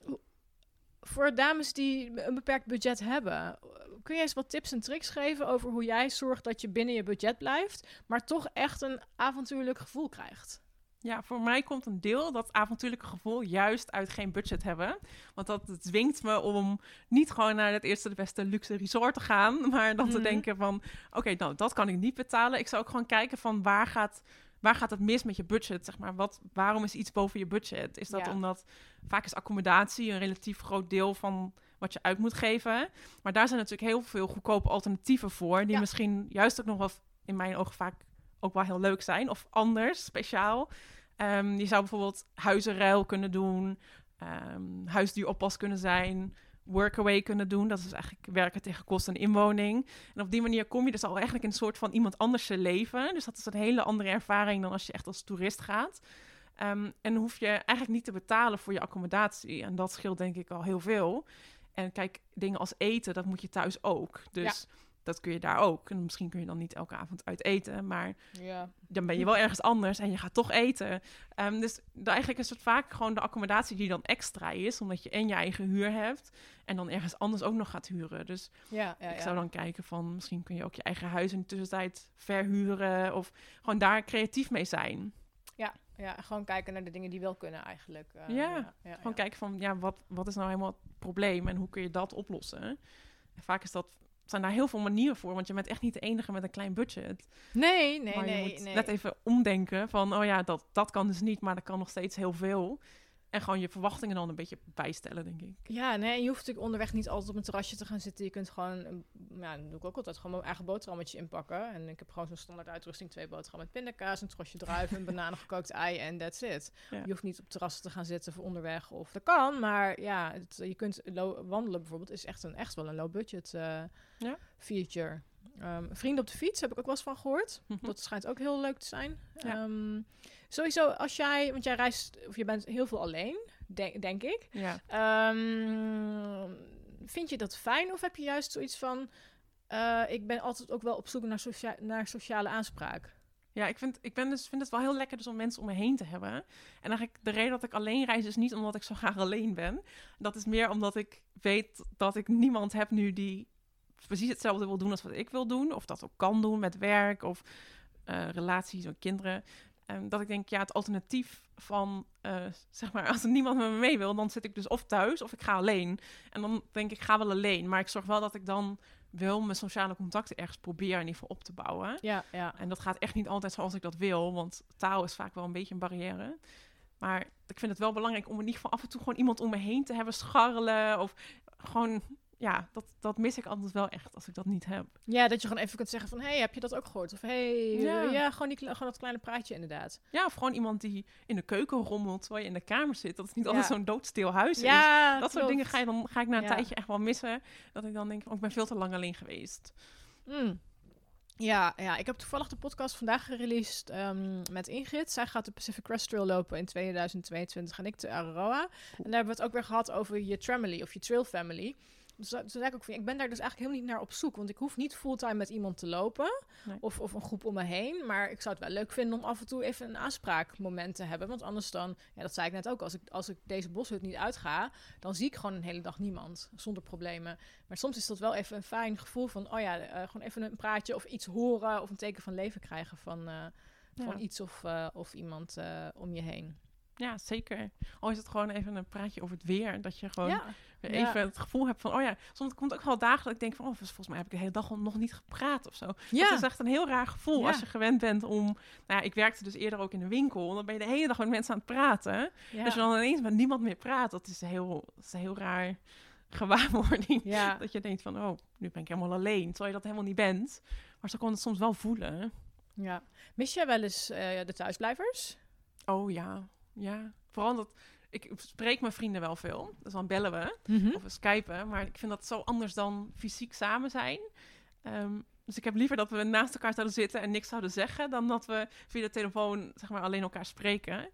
voor dames die een beperkt budget hebben, kun je eens wat tips en tricks geven over hoe jij zorgt dat je binnen je budget blijft, maar toch echt een avontuurlijk gevoel krijgt? Ja, voor mij komt een deel dat avontuurlijke gevoel juist uit geen budget hebben. Want dat dwingt me om niet gewoon naar het eerste de beste luxe resort te gaan, maar dan te Mhm. denken van, oké, nou dat kan ik niet betalen. Ik zou ook gewoon kijken van waar gaat, waar gaat het mis met je budget, zeg maar. Wat, waarom is iets boven je budget? Is dat Ja. omdat vaak is accommodatie een relatief groot deel van wat je uit moet geven. Maar daar zijn natuurlijk heel veel goedkope alternatieven voor, die Ja. misschien juist ook nog wel in mijn ogen vaak ook wel heel leuk zijn. Of anders, speciaal. Ehm, je zou bijvoorbeeld huizenruil kunnen doen, huisdieroppas kunnen zijn, workaway kunnen doen. Dat is eigenlijk werken tegen kosten en inwoning. En op die manier kom je dus al eigenlijk in een soort van iemand anders leven. Dus dat is een hele andere ervaring dan als je echt als toerist gaat. Ehm, en hoef je eigenlijk niet te betalen voor je accommodatie. En dat scheelt denk ik al heel veel. En kijk, dingen als eten, dat moet je thuis ook. Dus dat kun je daar ook. En misschien kun je dan niet elke avond uit eten, maar Ja. dan ben je wel ergens anders en je gaat toch eten. Ehm, dus eigenlijk is het vaak gewoon de accommodatie die dan extra is, omdat je en je eigen huur hebt en dan ergens anders ook nog gaat huren. Dus Ja, ja, ik zou dan kijken van misschien kun je ook je eigen huis in de tussentijd verhuren of gewoon daar creatief mee zijn. ja, ja, gewoon kijken naar de dingen die wel kunnen eigenlijk. Eh, Ja, Gewoon kijken van ja, wat, wat is nou helemaal het probleem en hoe kun je dat oplossen? En vaak is dat zijn daar heel veel manieren voor, want je bent echt niet de enige met een klein budget. Nee, nee, maar je nee. moet nee. net even omdenken van, oh ja, dat, dat kan dus niet, maar dat kan nog steeds heel veel. En gewoon je verwachtingen dan een beetje bijstellen, denk ik. Ja, nee, je hoeft natuurlijk onderweg niet altijd op een terrasje te gaan zitten. Je kunt gewoon, een- ja, dat doe ik ook altijd, gewoon mijn eigen boterhammetje inpakken. En ik heb gewoon zo'n standaard uitrusting, twee boterhammen met pindakaas, een trosje druiven, een bananen gekookt ei en that's it. Ja. Je hoeft niet op terrassen te gaan zitten voor onderweg of dat kan, maar ja, het, je kunt wandelen bijvoorbeeld is echt, een, echt wel een low budget eh, Ja. feature. Ehm, vrienden op de fiets heb ik ook wel eens van gehoord. Mhm. Dat schijnt ook heel leuk te zijn. Ja. Ehm, sowieso, als jij, want jij reist, of je bent heel veel alleen, denk, denk ik. Ja. Ehm, vind je dat fijn of heb je juist zoiets van... eh, ik ben altijd ook wel op zoek naar, socia- naar sociale aanspraak. Ja, ik, vind, ik ben dus, vind het wel heel lekker dus om mensen om me heen te hebben. En eigenlijk de reden dat ik alleen reis is niet omdat ik zo graag alleen ben. Dat is meer omdat ik weet dat ik niemand heb nu die precies hetzelfde wil doen als wat ik wil doen. Of dat ook kan doen met werk of eh, relaties of kinderen. En dat ik denk, ja, het alternatief van, eh, zeg maar, als er niemand met me mee wil, dan zit ik dus of thuis of ik ga alleen. En dan denk ik, ik ga wel alleen. Maar ik zorg wel dat ik dan wel mijn sociale contacten ergens probeer in ieder geval op te bouwen. Ja, ja. En dat gaat echt niet altijd zoals ik dat wil, want taal is vaak wel een beetje een barrière. Maar ik vind het wel belangrijk om in ieder geval af en toe gewoon iemand om me heen te hebben scharrelen. Of gewoon, ja, dat, dat mis ik altijd wel echt als ik dat niet heb. Ja, dat je gewoon even kunt zeggen van... hey, heb je dat ook gehoord? Of hey, Ja. ja gewoon, die, gewoon dat kleine praatje inderdaad. Ja, of gewoon iemand die in de keuken rommelt terwijl je in de kamer zit. Dat het niet altijd zo'n doodstil huis is. Ja, Dat soort dingen ga, je dan, ga ik na een tijdje echt wel missen. Dat ik dan denk, oh, ik ben veel te lang alleen geweest. Mm. Ja, ja, ik heb toevallig de podcast vandaag gereleased ehm, met Ingrid. Zij gaat de Pacific Crest Trail lopen in 2022 en ik de Aroa. En daar hebben we het ook weer gehad over je Tramily of je Trail Family. Dat- toen zei ik ook van, ik ben daar dus eigenlijk helemaal niet naar op zoek. Want ik hoef niet fulltime met iemand te lopen. Nee. Of, of een groep om me heen. Maar ik zou het wel leuk vinden om af en toe even een aanspraakmoment te hebben. Want anders dan, ja, dat zei ik net ook, als ik, als ik deze boshut niet uitga, dan zie ik gewoon een hele dag niemand. Zonder problemen. Maar soms is dat wel even een fijn gevoel van, oh ja, eh, gewoon even een praatje of iets horen of een teken van leven krijgen van, eh, Ja. van iets of, eh, of iemand om je heen. Ja, zeker. Al is het gewoon even een praatje over het weer. Dat je gewoon ja, weer Ja. even het gevoel hebt van, oh ja, soms komt ook wel dagen dat ik denk van, oh, volgens mij heb ik de hele dag nog niet gepraat of zo. ja. Dat is echt een heel raar gevoel als je gewend bent om, nou ja, ik werkte dus eerder ook in de winkel. En dan ben je de hele dag met mensen aan het praten. ja. Dus je dan ineens met niemand meer praat, dat is heel, dat is heel raar gewaarwording. ja. Dat je denkt van, oh, nu ben ik helemaal alleen. Terwijl je dat helemaal niet bent. Maar zo kon het soms wel voelen. ja. Mis jij wel eens eh, de thuisblijvers? Oh ja, ja. Vooral dat, ik spreek mijn vrienden wel veel. Dus dan bellen we. Mhm. of we skypen. Maar ik vind dat zo anders dan fysiek samen zijn. Ehm, dus ik heb liever dat we naast elkaar zouden zitten en niks zouden zeggen, dan dat we via de telefoon zeg maar, alleen elkaar spreken.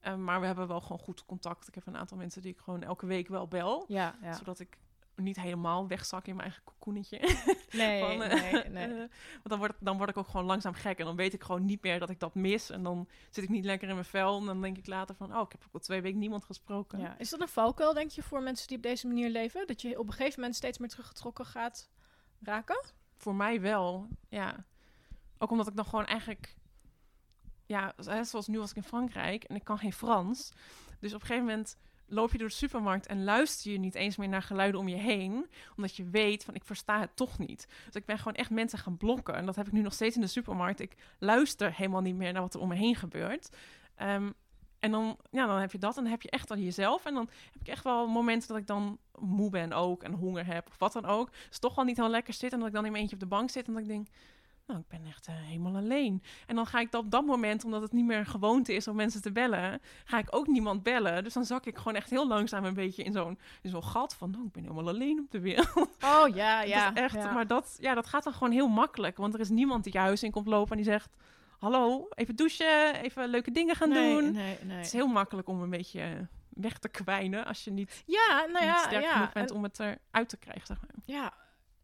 Ehm, maar we hebben wel gewoon goed contact. Ik heb een aantal mensen die ik gewoon elke week wel bel. Ja, ja. Zodat ik niet helemaal wegzak in mijn eigen kokoenetje. Nee, Van, eh, nee, nee. eh, want dan word, ik, dan word ik ook gewoon langzaam gek. En dan weet ik gewoon niet meer dat ik dat mis. En dan zit ik niet lekker in mijn vel. En dan denk ik later van, oh, ik heb ook al twee weken niemand gesproken. Ja. Is dat een valkuil, denk je, voor mensen die op deze manier leven? Dat je op een gegeven moment steeds meer teruggetrokken gaat raken? Voor mij wel, ja. Ook omdat ik dan gewoon eigenlijk... Ja, zoals nu was ik in Frankrijk en ik kan geen Frans. Dus op een gegeven moment loop je door de supermarkt en luister je niet eens meer naar geluiden om je heen. Omdat je weet van, ik versta het toch niet. Dus ik ben gewoon echt mensen gaan blokken. En dat heb ik nu nog steeds in de supermarkt. Ik luister helemaal niet meer naar wat er om me heen gebeurt. Ehm, en dan, ja, dan heb je dat en dan heb je echt aan jezelf. En dan heb ik echt wel momenten dat ik dan moe ben ook en honger heb of wat dan ook. Dus toch wel niet heel lekker zit en dat ik dan in eentje op de bank zit en dat ik denk... Nou, ik ben echt eh, helemaal alleen. En dan ga ik dat op dat moment, omdat het niet meer een gewoonte is om mensen te bellen, ga ik ook niemand bellen. Dus dan zak ik gewoon echt heel langzaam een beetje in zo'n zo'n gat van, nou, ik ben helemaal alleen op de wereld. Oh ja, Dat ja. is echt, ja. maar dat, ja, dat gaat dan gewoon heel makkelijk. Want er is niemand die je huis in komt lopen en die zegt, hallo, even douchen, even leuke dingen gaan nee, doen. Nee, nee. Het is heel makkelijk om een beetje eh, weg te kwijnen als je niet, Ja, nou niet ja, sterk ja. genoeg bent en- om het eruit te krijgen. Zeg maar. Ja,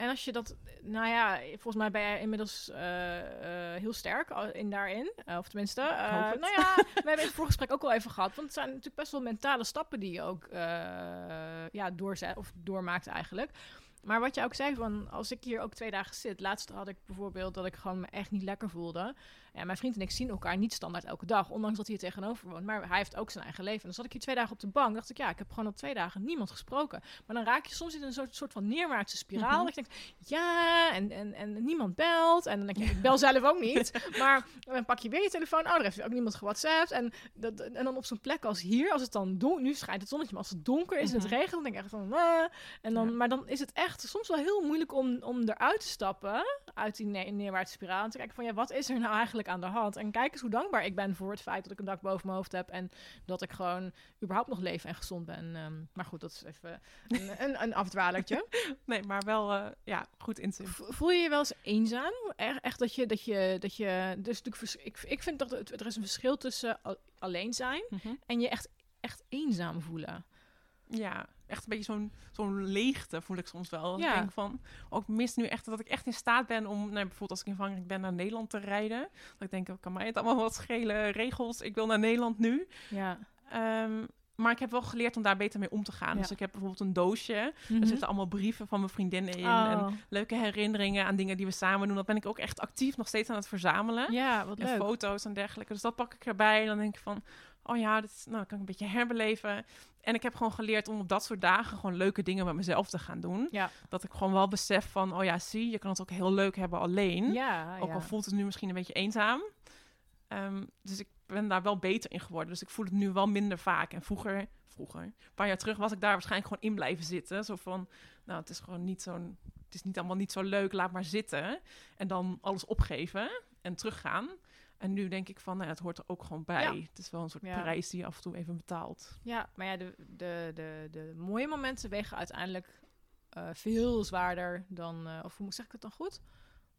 en als je dat, nou ja, volgens mij ben jij inmiddels eh, eh, heel sterk in daarin. Eh, of tenminste, nou ja, we hebben het vorige gesprek ook al even gehad. Want het zijn natuurlijk best wel mentale stappen die je ook ja, doorzet of doormaakt eigenlijk. Maar wat je ook zei, van als ik hier ook twee dagen zit. Laatst had ik bijvoorbeeld dat ik gewoon me echt niet lekker voelde. Ja, mijn vriend en ik zien elkaar niet standaard elke dag. Ondanks dat hij hier tegenover woont. Maar hij heeft ook zijn eigen leven. En dan zat ik hier twee dagen op de bank. dacht ik, ja, ik heb gewoon al twee dagen niemand gesproken. Maar dan raak je soms in een soort, soort van neerwaartse spiraal. Mhm. Dat je denkt, ja, en, en, en niemand belt. En dan denk je, ik bel zelf ook niet. Maar dan pak je weer je telefoon. Oh, er heeft ook niemand gewhatsappt. En, dat, en dan op zo'n plek als hier, als het dan donker... Nu schijnt het zonnetje, maar als het donker is en het Mhm. regent... dan denk ik echt van... "Ah." en dan, Ja. Maar dan is het echt soms wel heel moeilijk om, om eruit te stappen... uit die ne- neerwaartse spiraal. En te kijken van, ja, wat is er nou eigenlijk aan de hand? En kijk eens hoe dankbaar ik ben voor het feit dat ik een dak boven mijn hoofd heb... en dat ik gewoon überhaupt nog leef en gezond ben. Ehm, maar goed, dat is even een, een, een afdwalertje. Nee, maar wel eh, ja, goed. V- Voel je je wel eens eenzaam? Echt, echt dat je, dat je, dat je, dus natuurlijk, ik, ik vind dat het, er is een verschil tussen al- alleen zijn Mhm. en je echt, echt eenzaam voelen. Ja, echt een beetje zo'n zo'n leegte voel ik soms wel. Ja. Ik denk van, ook mis nu echt dat ik echt in staat ben om, nou, bijvoorbeeld als ik in Frankrijk ben, naar Nederland te rijden. Dat ik denk, oh, kan mij het allemaal wat schelen, regels, ik wil naar Nederland nu. Ja. Ehm, maar ik heb wel geleerd om daar beter mee om te gaan. Ja. Mhm. Dus ik heb bijvoorbeeld een doosje. Er zitten allemaal brieven van mijn vriendinnen in. En Oh. leuke herinneringen aan dingen die we samen doen. Dat ben ik ook echt actief nog steeds aan het verzamelen. Ja, wat en leuk. foto's en dergelijke. Dus dat pak ik erbij. En dan denk ik van, oh ja, nou, dat kan ik een beetje herbeleven. En ik heb gewoon geleerd om op dat soort dagen gewoon leuke dingen met mezelf te gaan doen. Ja. Dat ik gewoon wel besef van, oh ja, zie, je kan het ook heel leuk hebben alleen. Ja, Ook ja. al voelt het nu misschien een beetje eenzaam. Ehm, dus ik ben daar wel beter in geworden. Dus ik voel het nu wel minder vaak. En vroeger, vroeger, een paar jaar terug, was ik daar waarschijnlijk gewoon in blijven zitten. Zo van, nou, het is gewoon niet zo'n, het is niet allemaal niet zo leuk, laat maar zitten. En dan alles opgeven en teruggaan. En nu denk ik van, nou, ja, het hoort er ook gewoon bij. Ja. Het is wel een soort Ja. prijs die je af en toe even betaalt. Ja, maar ja, de, de, de, de mooie momenten wegen uiteindelijk eh, veel zwaarder dan, eh, of hoe zeg ik het dan goed?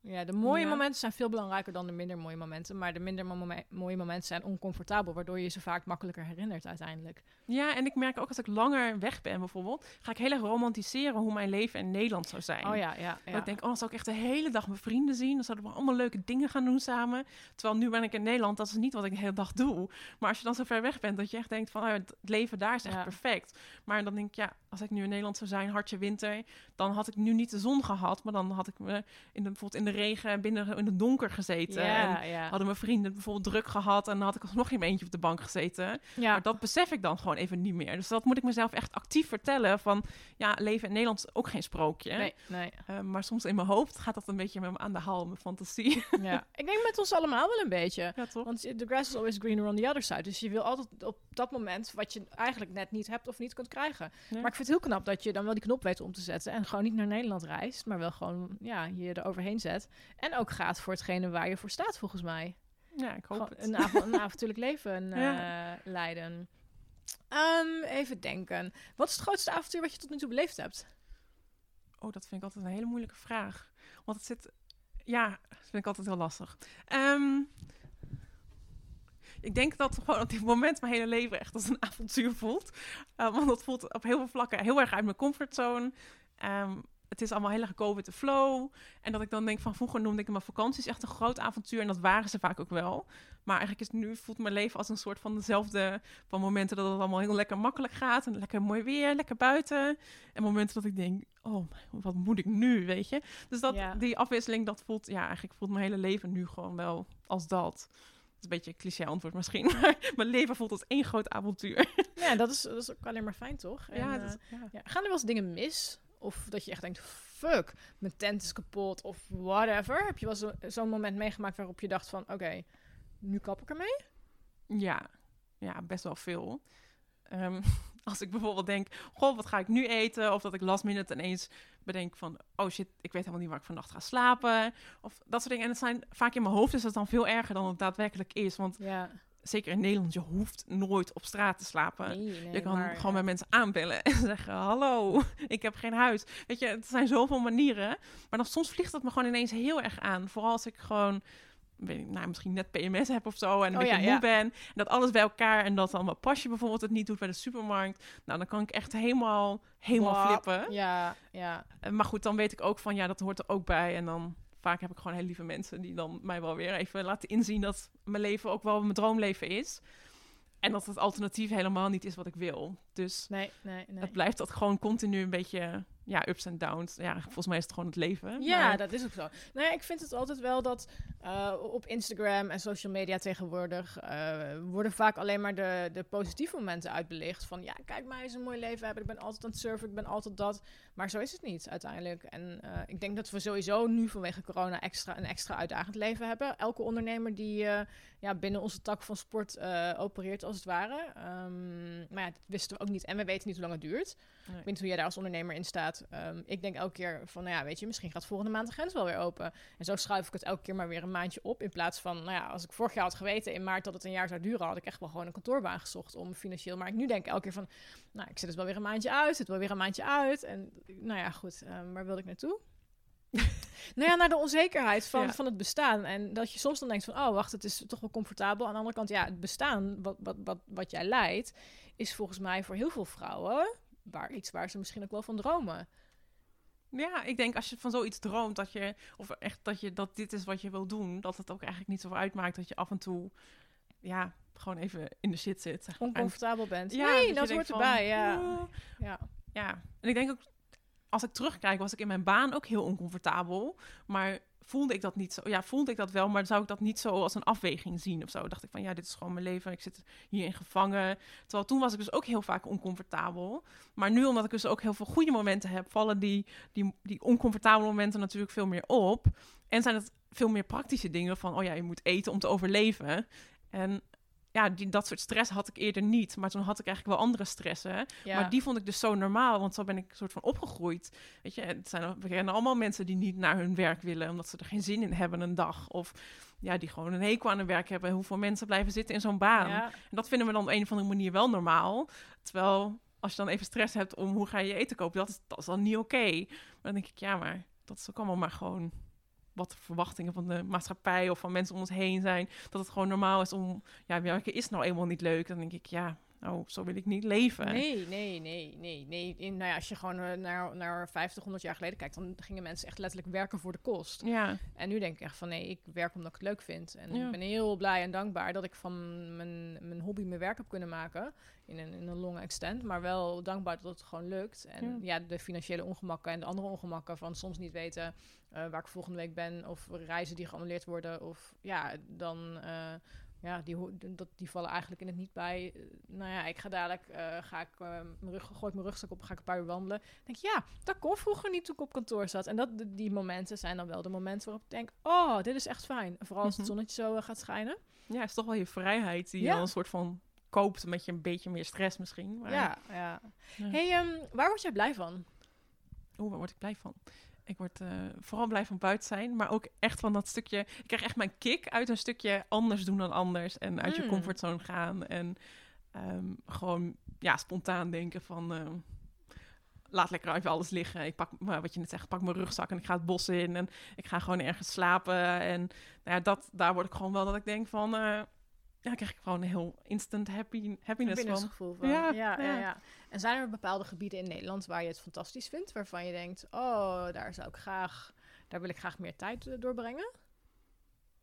Ja, de mooie Ja. momenten zijn veel belangrijker dan de minder mooie momenten. Maar de minder mooie momenten zijn oncomfortabel, waardoor je ze vaak makkelijker herinnert uiteindelijk. Ja, en ik merk ook als ik langer weg ben bijvoorbeeld, ga ik heel erg romantiseren hoe mijn leven in Nederland zou zijn. Oh ja, ja. ja. Dat ik denk, oh, dan zou ik echt de hele dag mijn vrienden zien. Dan zouden we allemaal leuke dingen gaan doen samen. Terwijl nu ben ik in Nederland, dat is niet wat ik de hele dag doe. Maar als je dan zo ver weg bent, dat je echt denkt van, oh, het leven daar is echt Ja. perfect. Maar dan denk ik, ja, als ik nu in Nederland zou zijn, hartje winter, dan had ik nu niet de zon gehad. Maar dan had ik me in de, bijvoorbeeld in de regen, binnen in het donker gezeten. En ja, ja. hadden mijn vrienden bijvoorbeeld druk gehad en dan had ik alsnog in mijn eentje op de bank gezeten. ja. Maar dat besef ik dan gewoon even niet meer. Dus dat moet ik mezelf echt actief vertellen van, ja, leven in Nederland is ook geen sprookje. Nee, nee. Uh, maar soms in mijn hoofd gaat dat een beetje met me aan de haal, mijn fantasie. Ja. Ik denk met ons allemaal wel een beetje. ja, toch? Want the grass is always greener on the other side. Dus je wil altijd op dat moment wat je eigenlijk net niet hebt of niet kunt krijgen. Maar ik vind het heel knap dat je dan wel die knop weet om te zetten. En gewoon niet naar Nederland reist, maar wel gewoon ja, je er overheen zet. En ook gaat voor hetgene waar je voor staat, volgens mij. Ja, ik hoop Gewoon het. een, avo- een avontuurlijk leven eh, leiden. Ehm, even denken. Wat is het grootste avontuur wat je tot nu toe beleefd hebt? Oh, dat vind ik altijd een hele moeilijke vraag. Want het zit... Ja, dat vind ik altijd heel lastig. Ehm, ik denk dat gewoon op dit moment mijn hele leven echt als een avontuur voelt. Uh, want dat voelt op heel veel vlakken heel erg uit mijn comfortzone. Ehm, het is allemaal heel erg go with the flow. En dat ik dan denk van vroeger noemde ik mijn vakanties echt een groot avontuur. En dat waren ze vaak ook wel. Maar eigenlijk is nu voelt mijn leven als een soort van dezelfde van momenten dat het allemaal heel lekker makkelijk gaat. En lekker mooi weer, lekker buiten. En momenten dat ik denk, oh, wat moet ik nu, weet je? Dus dat, Ja. die afwisseling, dat voelt, ja, eigenlijk voelt mijn hele leven nu gewoon wel als dat. Is een beetje een cliché antwoord misschien, maar mijn leven voelt als één groot avontuur. Ja, dat is, dat is ook alleen maar fijn, toch? En, ja, eh, ja. Ja, gaan er wel eens dingen mis? Of dat je echt denkt, fuck, mijn tent is kapot of whatever. Heb je wel zo- zo'n moment meegemaakt waarop je dacht van, oké, nu kap ik ermee? Ja, ja best wel veel. Ehm, als ik bijvoorbeeld denk, goh, wat ga ik nu eten? Of dat ik last minute ineens bedenk van, oh shit, ik weet helemaal niet waar ik vannacht ga slapen. Of dat soort dingen. En het zijn vaak in mijn hoofd is het dan veel erger dan het daadwerkelijk is. Want Ja, zeker in Nederland, je hoeft nooit op straat te slapen. nee, nee, je kan maar, gewoon ja. bij mensen aanbellen en zeggen: Hallo, ik heb geen huis. Weet je, het zijn zoveel manieren. Maar dan soms vliegt dat me gewoon ineens heel erg aan. Vooral als ik gewoon, weet ik, nou, misschien net PMS heb of zo. En een Oh beetje ja, moe ja. ben. En dat alles bij elkaar. En dat dan mijn pasje bijvoorbeeld het niet doet bij de supermarkt. Nou, dan kan ik echt helemaal, helemaal flippen. Ja, ja. Maar goed, dan weet ik ook van ja, dat hoort er ook bij. En dan vaak heb ik gewoon heel lieve mensen die dan mij wel weer even laten inzien dat mijn leven ook wel mijn droomleven is. En dat het alternatief helemaal niet is wat ik wil. Dus Nee, nee, nee. het blijft dat gewoon continu een beetje ja, ups en downs. Ja, volgens mij is het gewoon het leven. Ja, maar- dat is ook zo. Nou ja, ik vind het altijd wel dat eh, op Instagram en social media tegenwoordig eh, worden vaak alleen maar de, de positieve momenten uitbelicht. Van ja, kijk mij eens een mooi leven hebben. Ik ben altijd aan het surfen, ik ben altijd dat. Maar zo is het niet uiteindelijk. En eh, ik denk dat we sowieso nu vanwege corona extra, een extra uitdagend leven hebben. Elke ondernemer die ja, binnen onze tak van sport opereert als het ware. Ehm, maar ja, dat wisten we ook niet. En we weten niet hoe lang het duurt. Nee. Ik weet niet hoe jij daar als ondernemer in staat. Ehm, ik denk elke keer van, nou ja, weet je, misschien gaat volgende maand de grens wel weer open. En zo schuif ik het elke keer maar weer een maandje op. In plaats van, nou ja, als ik vorig jaar had geweten in maart dat het een jaar zou duren, had ik echt wel gewoon een kantoorbaan gezocht om financieel. Maar ik nu denk elke keer van, nou, ik zet het wel weer een maandje uit, zet wel weer een maandje uit. En nou ja, goed, ehm, waar wilde ik naartoe? nou ja, naar de onzekerheid van, Ja. van het bestaan. En dat je soms dan denkt van, oh wacht, het is toch wel comfortabel. Aan de andere kant, ja, het bestaan wat, wat, wat, wat jij leidt, is volgens mij voor heel veel vrouwen waar, iets waar ze misschien ook wel van dromen. Ja, ik denk als je van zoiets droomt, dat je, of echt dat je, dat dit is wat je wil doen, dat het ook eigenlijk niet zoveel uitmaakt dat je af en toe, ja, gewoon even in de shit zit. zeg maar. En- Oncomfortabel bent. Ja, nee, dat hoort van, erbij, ja. Ja. Ja, en ik denk ook, als ik terugkijk, was ik in mijn baan ook heel oncomfortabel. Maar voelde ik dat niet zo? Ja, voelde ik dat wel, maar zou ik dat niet zo als een afweging zien of zo? Dacht ik van, ja, dit is gewoon mijn leven, ik zit hierin gevangen. Terwijl toen was ik dus ook heel vaak oncomfortabel. Maar nu, omdat ik dus ook heel veel goede momenten heb, vallen die, die, die oncomfortabele momenten natuurlijk veel meer op. En zijn het veel meer praktische dingen van, oh ja, je moet eten om te overleven. En ja, die, dat soort stress had ik eerder niet. Maar toen had ik eigenlijk wel andere stressen. ja. Maar die vond ik dus zo normaal, want zo ben ik een soort van opgegroeid. Weet je, het zijn, we kennen allemaal mensen die niet naar hun werk willen, omdat ze er geen zin in hebben een dag. Of ja, die gewoon een hekel aan hun werk hebben. Hoeveel mensen blijven zitten in zo'n baan. Ja. En dat vinden we dan op een of andere manier wel normaal. Terwijl, als je dan even stress hebt om hoe ga je je eten kopen, dat is, dat is dan niet oké. Maar dan denk ik, ja, maar dat is ook allemaal maar gewoon wat de verwachtingen van de maatschappij of van mensen om ons heen zijn. Dat het gewoon normaal is om, ja, werken is nou eenmaal niet leuk. Dan denk ik, ja, nou, zo wil ik niet leven. Nee, nee, nee, nee, nee. In, nou ja, als je gewoon eh, naar, naar 50, 100 jaar geleden kijkt, dan gingen mensen echt letterlijk werken voor de kost. Ja, En nu denk ik echt van nee, ik werk omdat ik het leuk vind. En Ja. ik ben heel blij en dankbaar dat ik van mijn, mijn hobby mijn werk heb kunnen maken. In een, in een long extent. Maar wel dankbaar dat het gewoon lukt. En ja, de financiële ongemakken en de andere ongemakken van soms niet weten eh, waar ik volgende week ben. Of reizen die geannuleerd worden. Of ja, dan. eh, ja, die, dat, die vallen eigenlijk in het niet bij. Eh, nou ja, ik ga dadelijk, eh, ga ik, eh, mijn rug, gooi ik mijn rugzak op, ga ik een paar uur wandelen. Dan denk ik, ja, dat kon vroeger niet toen ik op kantoor zat. En dat, die momenten zijn dan wel de momenten waarop ik denk, oh, dit is echt fijn. Vooral als het Mhm. zonnetje zo gaat schijnen. ja, het is toch wel je vrijheid die Ja. je dan een soort van koopt met je een beetje meer stress misschien. Maar, Ja, ja. Ja. hey, ehm, waar word jij blij van? Oeh, waar word ik blij van? Ik word eh, vooral blij van buiten zijn, maar ook echt van dat stukje... Ik krijg echt mijn kick uit een stukje anders doen dan anders. En uit je Mm. comfortzone gaan. En ehm, gewoon ja, spontaan denken van... ehm, laat lekker even alles liggen. Ik pak, maar wat je net zegt, pak mijn rugzak en ik ga het bos in. En ik ga gewoon ergens slapen. En nou ja, dat, daar word ik gewoon wel dat ik denk van... eh, ja, krijg ik gewoon een heel instant happy, happiness van. gevoel van. Ja, Ja, ja, ja. ja, En zijn er bepaalde gebieden in Nederland waar je het fantastisch vindt? Waarvan je denkt, oh, daar zou ik graag, daar wil ik graag meer tijd eh, doorbrengen?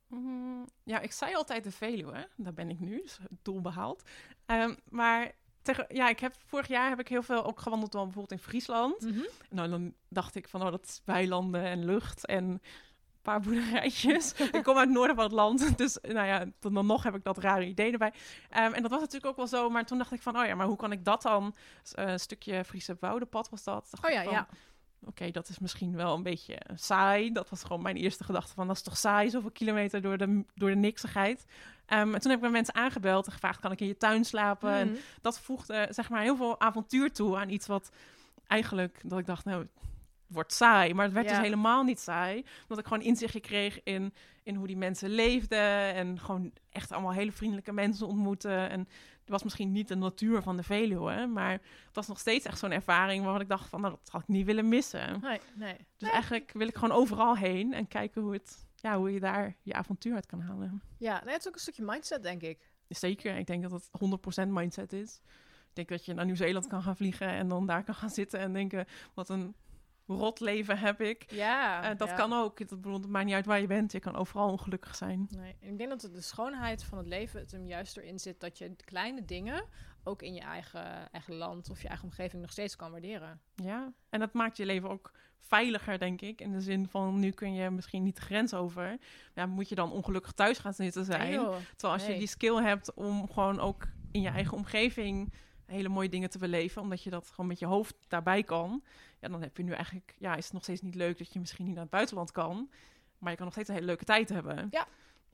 Mm, ja, ik zei altijd de Veluwe. Daar ben ik nu, dus het doel behaald. Ehm, maar tegen, ja, ik heb, vorig jaar heb ik heel veel ook gewandeld dan bijvoorbeeld in Friesland. Nou, dan dacht ik van, oh, dat is weilanden en lucht en paar boerderijtjes. ik kom uit het noorden van het land, dus nou ja, dan, dan nog heb ik dat rare idee erbij. Ehm, en dat was natuurlijk ook wel zo, maar toen dacht ik van, oh ja, maar hoe kan ik dat dan? Eh, een stukje Friese Woudepad was dat. Dacht Oh ja, van, ja. Oké, dat is misschien wel een beetje saai. Dat was gewoon mijn eerste gedachte van, dat is toch saai, zoveel kilometer door de, door de niksigheid. Ehm, en toen heb ik met mensen aangebeld en gevraagd, kan ik in je tuin slapen? En Mhm. dat voegde zeg maar heel veel avontuur toe aan iets wat eigenlijk, dat ik dacht, nou, wordt saai. Maar het werd Ja. dus helemaal niet saai. Omdat ik gewoon inzichtje kreeg in, in hoe die mensen leefden. En gewoon echt allemaal hele vriendelijke mensen ontmoeten. En het was misschien niet de natuur van de Veluwe, maar het was nog steeds echt zo'n ervaring waarvan ik dacht van, nou, dat had ik niet willen missen. Nee, nee. Dus eigenlijk wil ik gewoon overal heen en kijken hoe, het, ja, hoe je daar je avontuur uit kan halen. Ja, nee, het is ook een stukje mindset, denk ik. Zeker, ik denk dat het 100% mindset is. Ik denk dat je naar Nieuw-Zeeland kan gaan vliegen en dan daar kan gaan zitten en denken, wat een rot leven heb ik. Ja, Eh, dat ja. kan ook. Het, bedoel, het maakt niet uit waar je bent. Je kan overal ongelukkig zijn. Nee, ik denk dat het de schoonheid van het leven het hem juist erin zit dat je kleine dingen ook in je eigen, eigen land of je eigen omgeving nog steeds kan waarderen. Ja, en dat maakt je leven ook veiliger, denk ik. In de zin van, nu kun je misschien niet de grens over. Ja, moet je dan ongelukkig thuis gaan zitten zijn. Nee. Terwijl als je die skill hebt om gewoon ook in je eigen omgeving hele mooie dingen te beleven, omdat je dat gewoon met je hoofd daarbij kan, ja, dan heb je nu eigenlijk, ja, is het nog steeds niet leuk dat je misschien niet naar het buitenland kan, maar je kan nog steeds een hele leuke tijd hebben. Ja.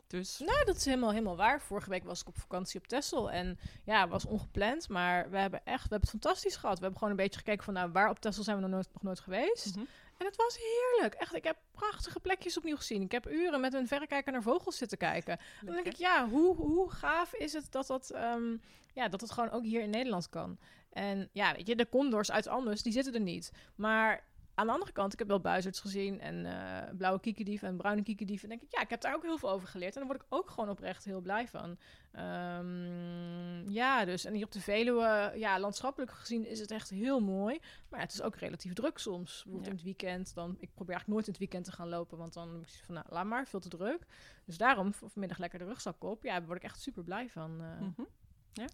Dus Nou, dat is helemaal, helemaal waar. Vorige week was ik op vakantie op Texel en ja, was ongepland, maar we hebben echt, we hebben het fantastisch gehad. We hebben gewoon een beetje gekeken van, nou, waar op Texel zijn we nog nooit, nog nooit geweest? Mhm. En het was heerlijk. Echt, ik heb prachtige plekjes opnieuw gezien. Ik heb uren met een verrekijker naar vogels zitten kijken. Dan denk ik, ja, hoe, hoe gaaf is het dat dat, ehm, ja, dat het gewoon ook hier in Nederland kan. En ja, weet je, de condors uit Anders, die zitten er niet. Maar aan de andere kant, ik heb wel buizerds gezien en eh, blauwe kiekendief en bruine kiekendief. En denk ik, ja, ik heb daar ook heel veel over geleerd. En daar word ik ook gewoon oprecht heel blij van. Ehm, ja, dus. En hier op de Veluwe, ja, landschappelijk gezien is het echt heel mooi. Maar ja, het is ook relatief druk soms. Bijvoorbeeld Ja. in het weekend. Dan, ik probeer eigenlijk nooit in het weekend te gaan lopen, want dan je van, nou, laat maar, veel te druk. Dus daarom, vanmiddag lekker de rugzak op. Ja, daar word ik echt super blij van. eh. Mhm.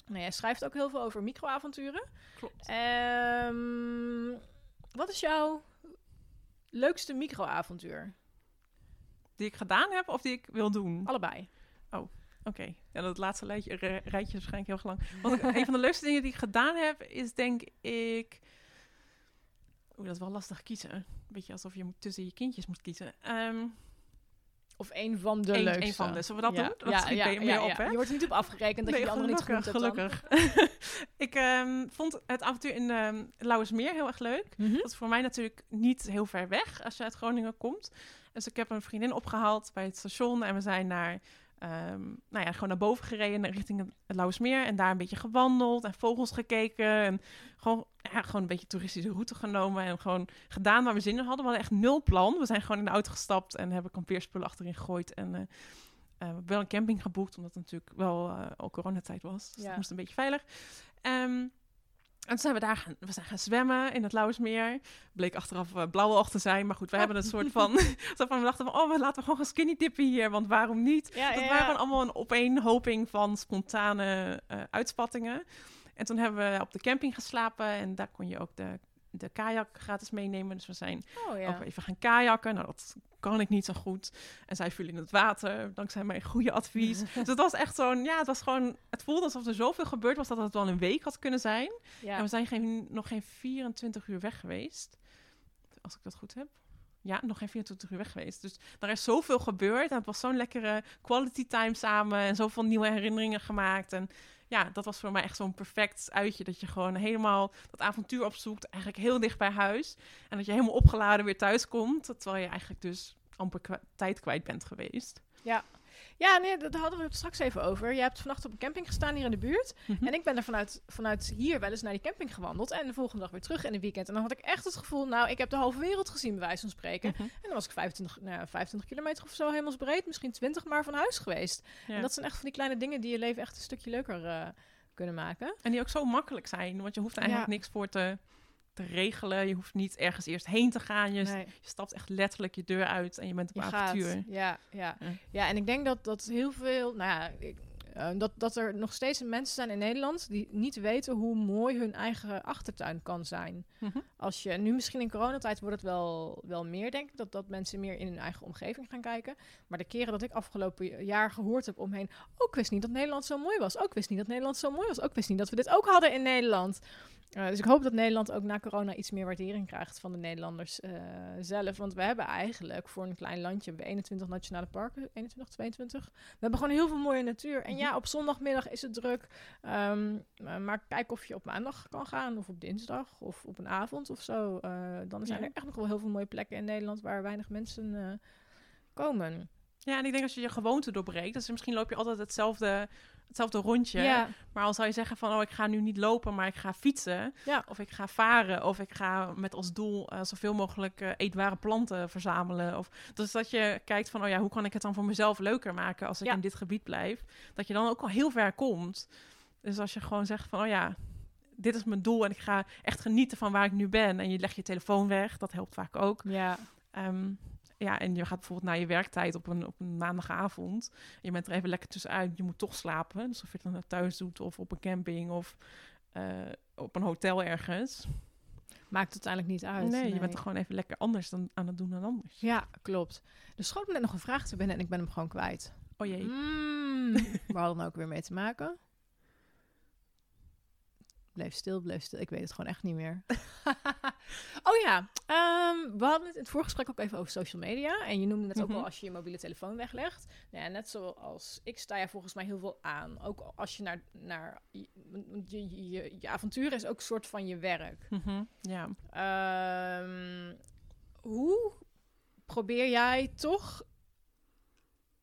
Nou, jij schrijft ook heel veel over microavonturen. Klopt. Ehm, wat is jouw leukste microavontuur? Die ik gedaan heb of die ik wil doen? Allebei. Oké, ja, dat laatste rijtje is waarschijnlijk heel lang. Want een van de leukste dingen die ik gedaan heb, is denk ik... Oeh, dat is wel lastig kiezen. Een beetje alsof je tussen je kindjes moet kiezen. Ehm Of een van de Eén- leukste. van de. Zullen we dat ja. doen? Dat ja, schiet ja, meer op, hè? Je wordt er niet op afgerekend dat je die andere niet genoemd hebt gelukkig. ik ehm, vond het avontuur in ehm Lauwersmeer heel erg leuk. Mhm. Dat is voor mij natuurlijk niet heel ver weg als je uit Groningen komt. Dus ik heb een vriendin opgehaald bij het station en we zijn naar, ehm, nou ja, gewoon naar boven gereden richting het- het Lauwersmeer en daar een beetje gewandeld en vogels gekeken en gewoon, ja, gewoon een beetje toeristische route genomen en gewoon gedaan waar we zin in hadden. We hadden echt nul plan. We zijn gewoon in de auto gestapt en hebben kampeerspullen achterin gegooid en eh, eh, we hebben wel een camping geboekt, omdat het natuurlijk wel eh, al coronatijd was. Dus Ja. dat moest een beetje veilig. Ehm, en toen zijn we daar gaan, we zijn gaan zwemmen in het Lauwersmeer. Bleek achteraf uh, blauwe te zijn. Maar goed, we hebben een soort van... zo van we dachten van, oh, we laten we gewoon gaan skinny dippen hier. Want waarom niet? Ja, Dat ja, waren ja. allemaal een opeenhoping van spontane eh, uitspattingen. En toen hebben we op de camping geslapen. En daar kon je ook de, de kajak gratis meenemen. Dus we zijn Oh ja. ook even gaan kajakken. Nou, dat kan ik niet zo goed. En zij viel in het water, dankzij mijn goede advies. dus het was echt zo'n, ja, het was gewoon, het voelde alsof er zoveel gebeurd was dat het wel een week had kunnen zijn. Ja. En we zijn geen, nog geen 24 uur weg geweest. Als ik dat goed heb. Ja, nog geen 24 uur weg geweest. Dus er is zoveel gebeurd. En het was zo'n lekkere quality time samen. En zoveel nieuwe herinneringen gemaakt. En ja, dat was voor mij echt zo'n perfect uitje. Dat je gewoon helemaal dat avontuur opzoekt. Eigenlijk heel dicht bij huis. En dat je helemaal opgeladen weer thuis komt. Terwijl je eigenlijk dus amper tijd kwijt bent geweest. Ja, nee, daar hadden we het straks even over. Je hebt vannacht op een camping gestaan hier in de buurt. Mhm. En ik ben er vanuit, vanuit hier wel eens naar die camping gewandeld. En de volgende dag weer terug in het weekend. En dan had ik echt het gevoel, nou, ik heb de halve wereld gezien, bij wijze van spreken. Mhm. En dan was ik 25, nou, ja, 25 kilometer of zo hemelsbreed. Misschien 20 maar van huis geweest. Ja. En dat zijn echt van die kleine dingen die je leven echt een stukje leuker eh, kunnen maken. En die ook zo makkelijk zijn. Want je hoeft er eigenlijk Ja. niks voor te, te regelen. Je hoeft niet ergens eerst heen te gaan. Je, Nee. je stapt echt letterlijk je deur uit en je bent op Je avontuur. gaat. Ja, ja. Ja. ja, en ik denk dat, dat heel veel, nou ja, ik, eh, dat, dat er nog steeds mensen zijn in Nederland die niet weten hoe mooi hun eigen achtertuin kan zijn. Mhm. Als je nu misschien in coronatijd wordt het wel, wel meer, denk ik, dat, dat mensen meer in hun eigen omgeving gaan kijken. Maar de keren dat ik afgelopen jaar gehoord heb omheen, ook wist niet dat Nederland zo mooi was. Ook wist niet dat Nederland zo mooi was. Ook wist niet dat we dit ook hadden in Nederland. Eh, dus ik hoop dat Nederland ook na corona iets meer waardering krijgt van de Nederlanders eh, zelf. Want we hebben eigenlijk voor een klein landje hebben we 21 nationale parken, 21, 22. We hebben gewoon heel veel mooie natuur. En ja, op zondagmiddag is het druk. Ehm, eh, maar kijk of je op maandag kan gaan, of op dinsdag, of op een avond of zo. Dan zijn Ja. er echt nog wel heel veel mooie plekken in Nederland waar weinig mensen komen. Ja, en ik denk als je je gewoonte doorbreekt, dus misschien loop je altijd hetzelfde, hetzelfde rondje. Ja, Maar al zou je zeggen van, oh, ik ga nu niet lopen, maar ik ga fietsen. Ja. Of ik ga varen. Of ik ga met als doel eh, zoveel mogelijk eh, eetbare planten verzamelen. Of, dus dat je kijkt van, oh ja, hoe kan ik het dan voor mezelf leuker maken als ik Ja. in dit gebied blijf? Dat je dan ook al heel ver komt. Dus als je gewoon zegt van, oh ja, dit is mijn doel en ik ga echt genieten van waar ik nu ben. En je legt je telefoon weg, dat helpt vaak ook. Ja. Ehm, ja, en je gaat bijvoorbeeld naar je werktijd op een, op een maandagavond. Je bent er even lekker tussenuit. Je moet toch slapen. Dus of je het dan thuis doet of op een camping of eh, op een hotel ergens. Maakt het uiteindelijk niet uit. Nee, je bent er gewoon even lekker anders dan aan het doen dan anders. Ja, klopt. Er schoot me net nog een vraag te binnen en ik ben hem gewoon kwijt. Oh jee. Mm, waar hadden we ook weer mee te maken? Bleef stil, bleef stil. Ik weet het gewoon echt niet meer. oh ja, ehm, we hadden het in het voorgesprek ook even over social media. En je noemde net ook Mhm. al als je je mobiele telefoon weglegt. Nou ja, net zoals ik sta je volgens mij heel veel aan. Ook als je naar, naar je, je, je, je avontuur is ook een soort van je werk. Mhm, Ja. Ehm, hoe probeer jij toch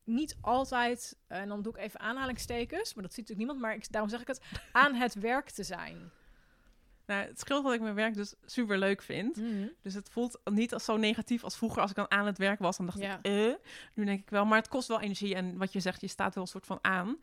niet altijd, en dan doe ik even aanhalingstekens, maar dat ziet natuurlijk niemand, maar ik, daarom zeg ik het, aan het werk te zijn? Nou, het scheelt dat ik mijn werk dus super leuk vind. Dus het voelt niet als zo negatief als vroeger als ik dan aan het werk was. Dan dacht Ja. ik, eh. Nu denk ik wel, maar het kost wel energie. En wat je zegt, je staat wel een soort van aan.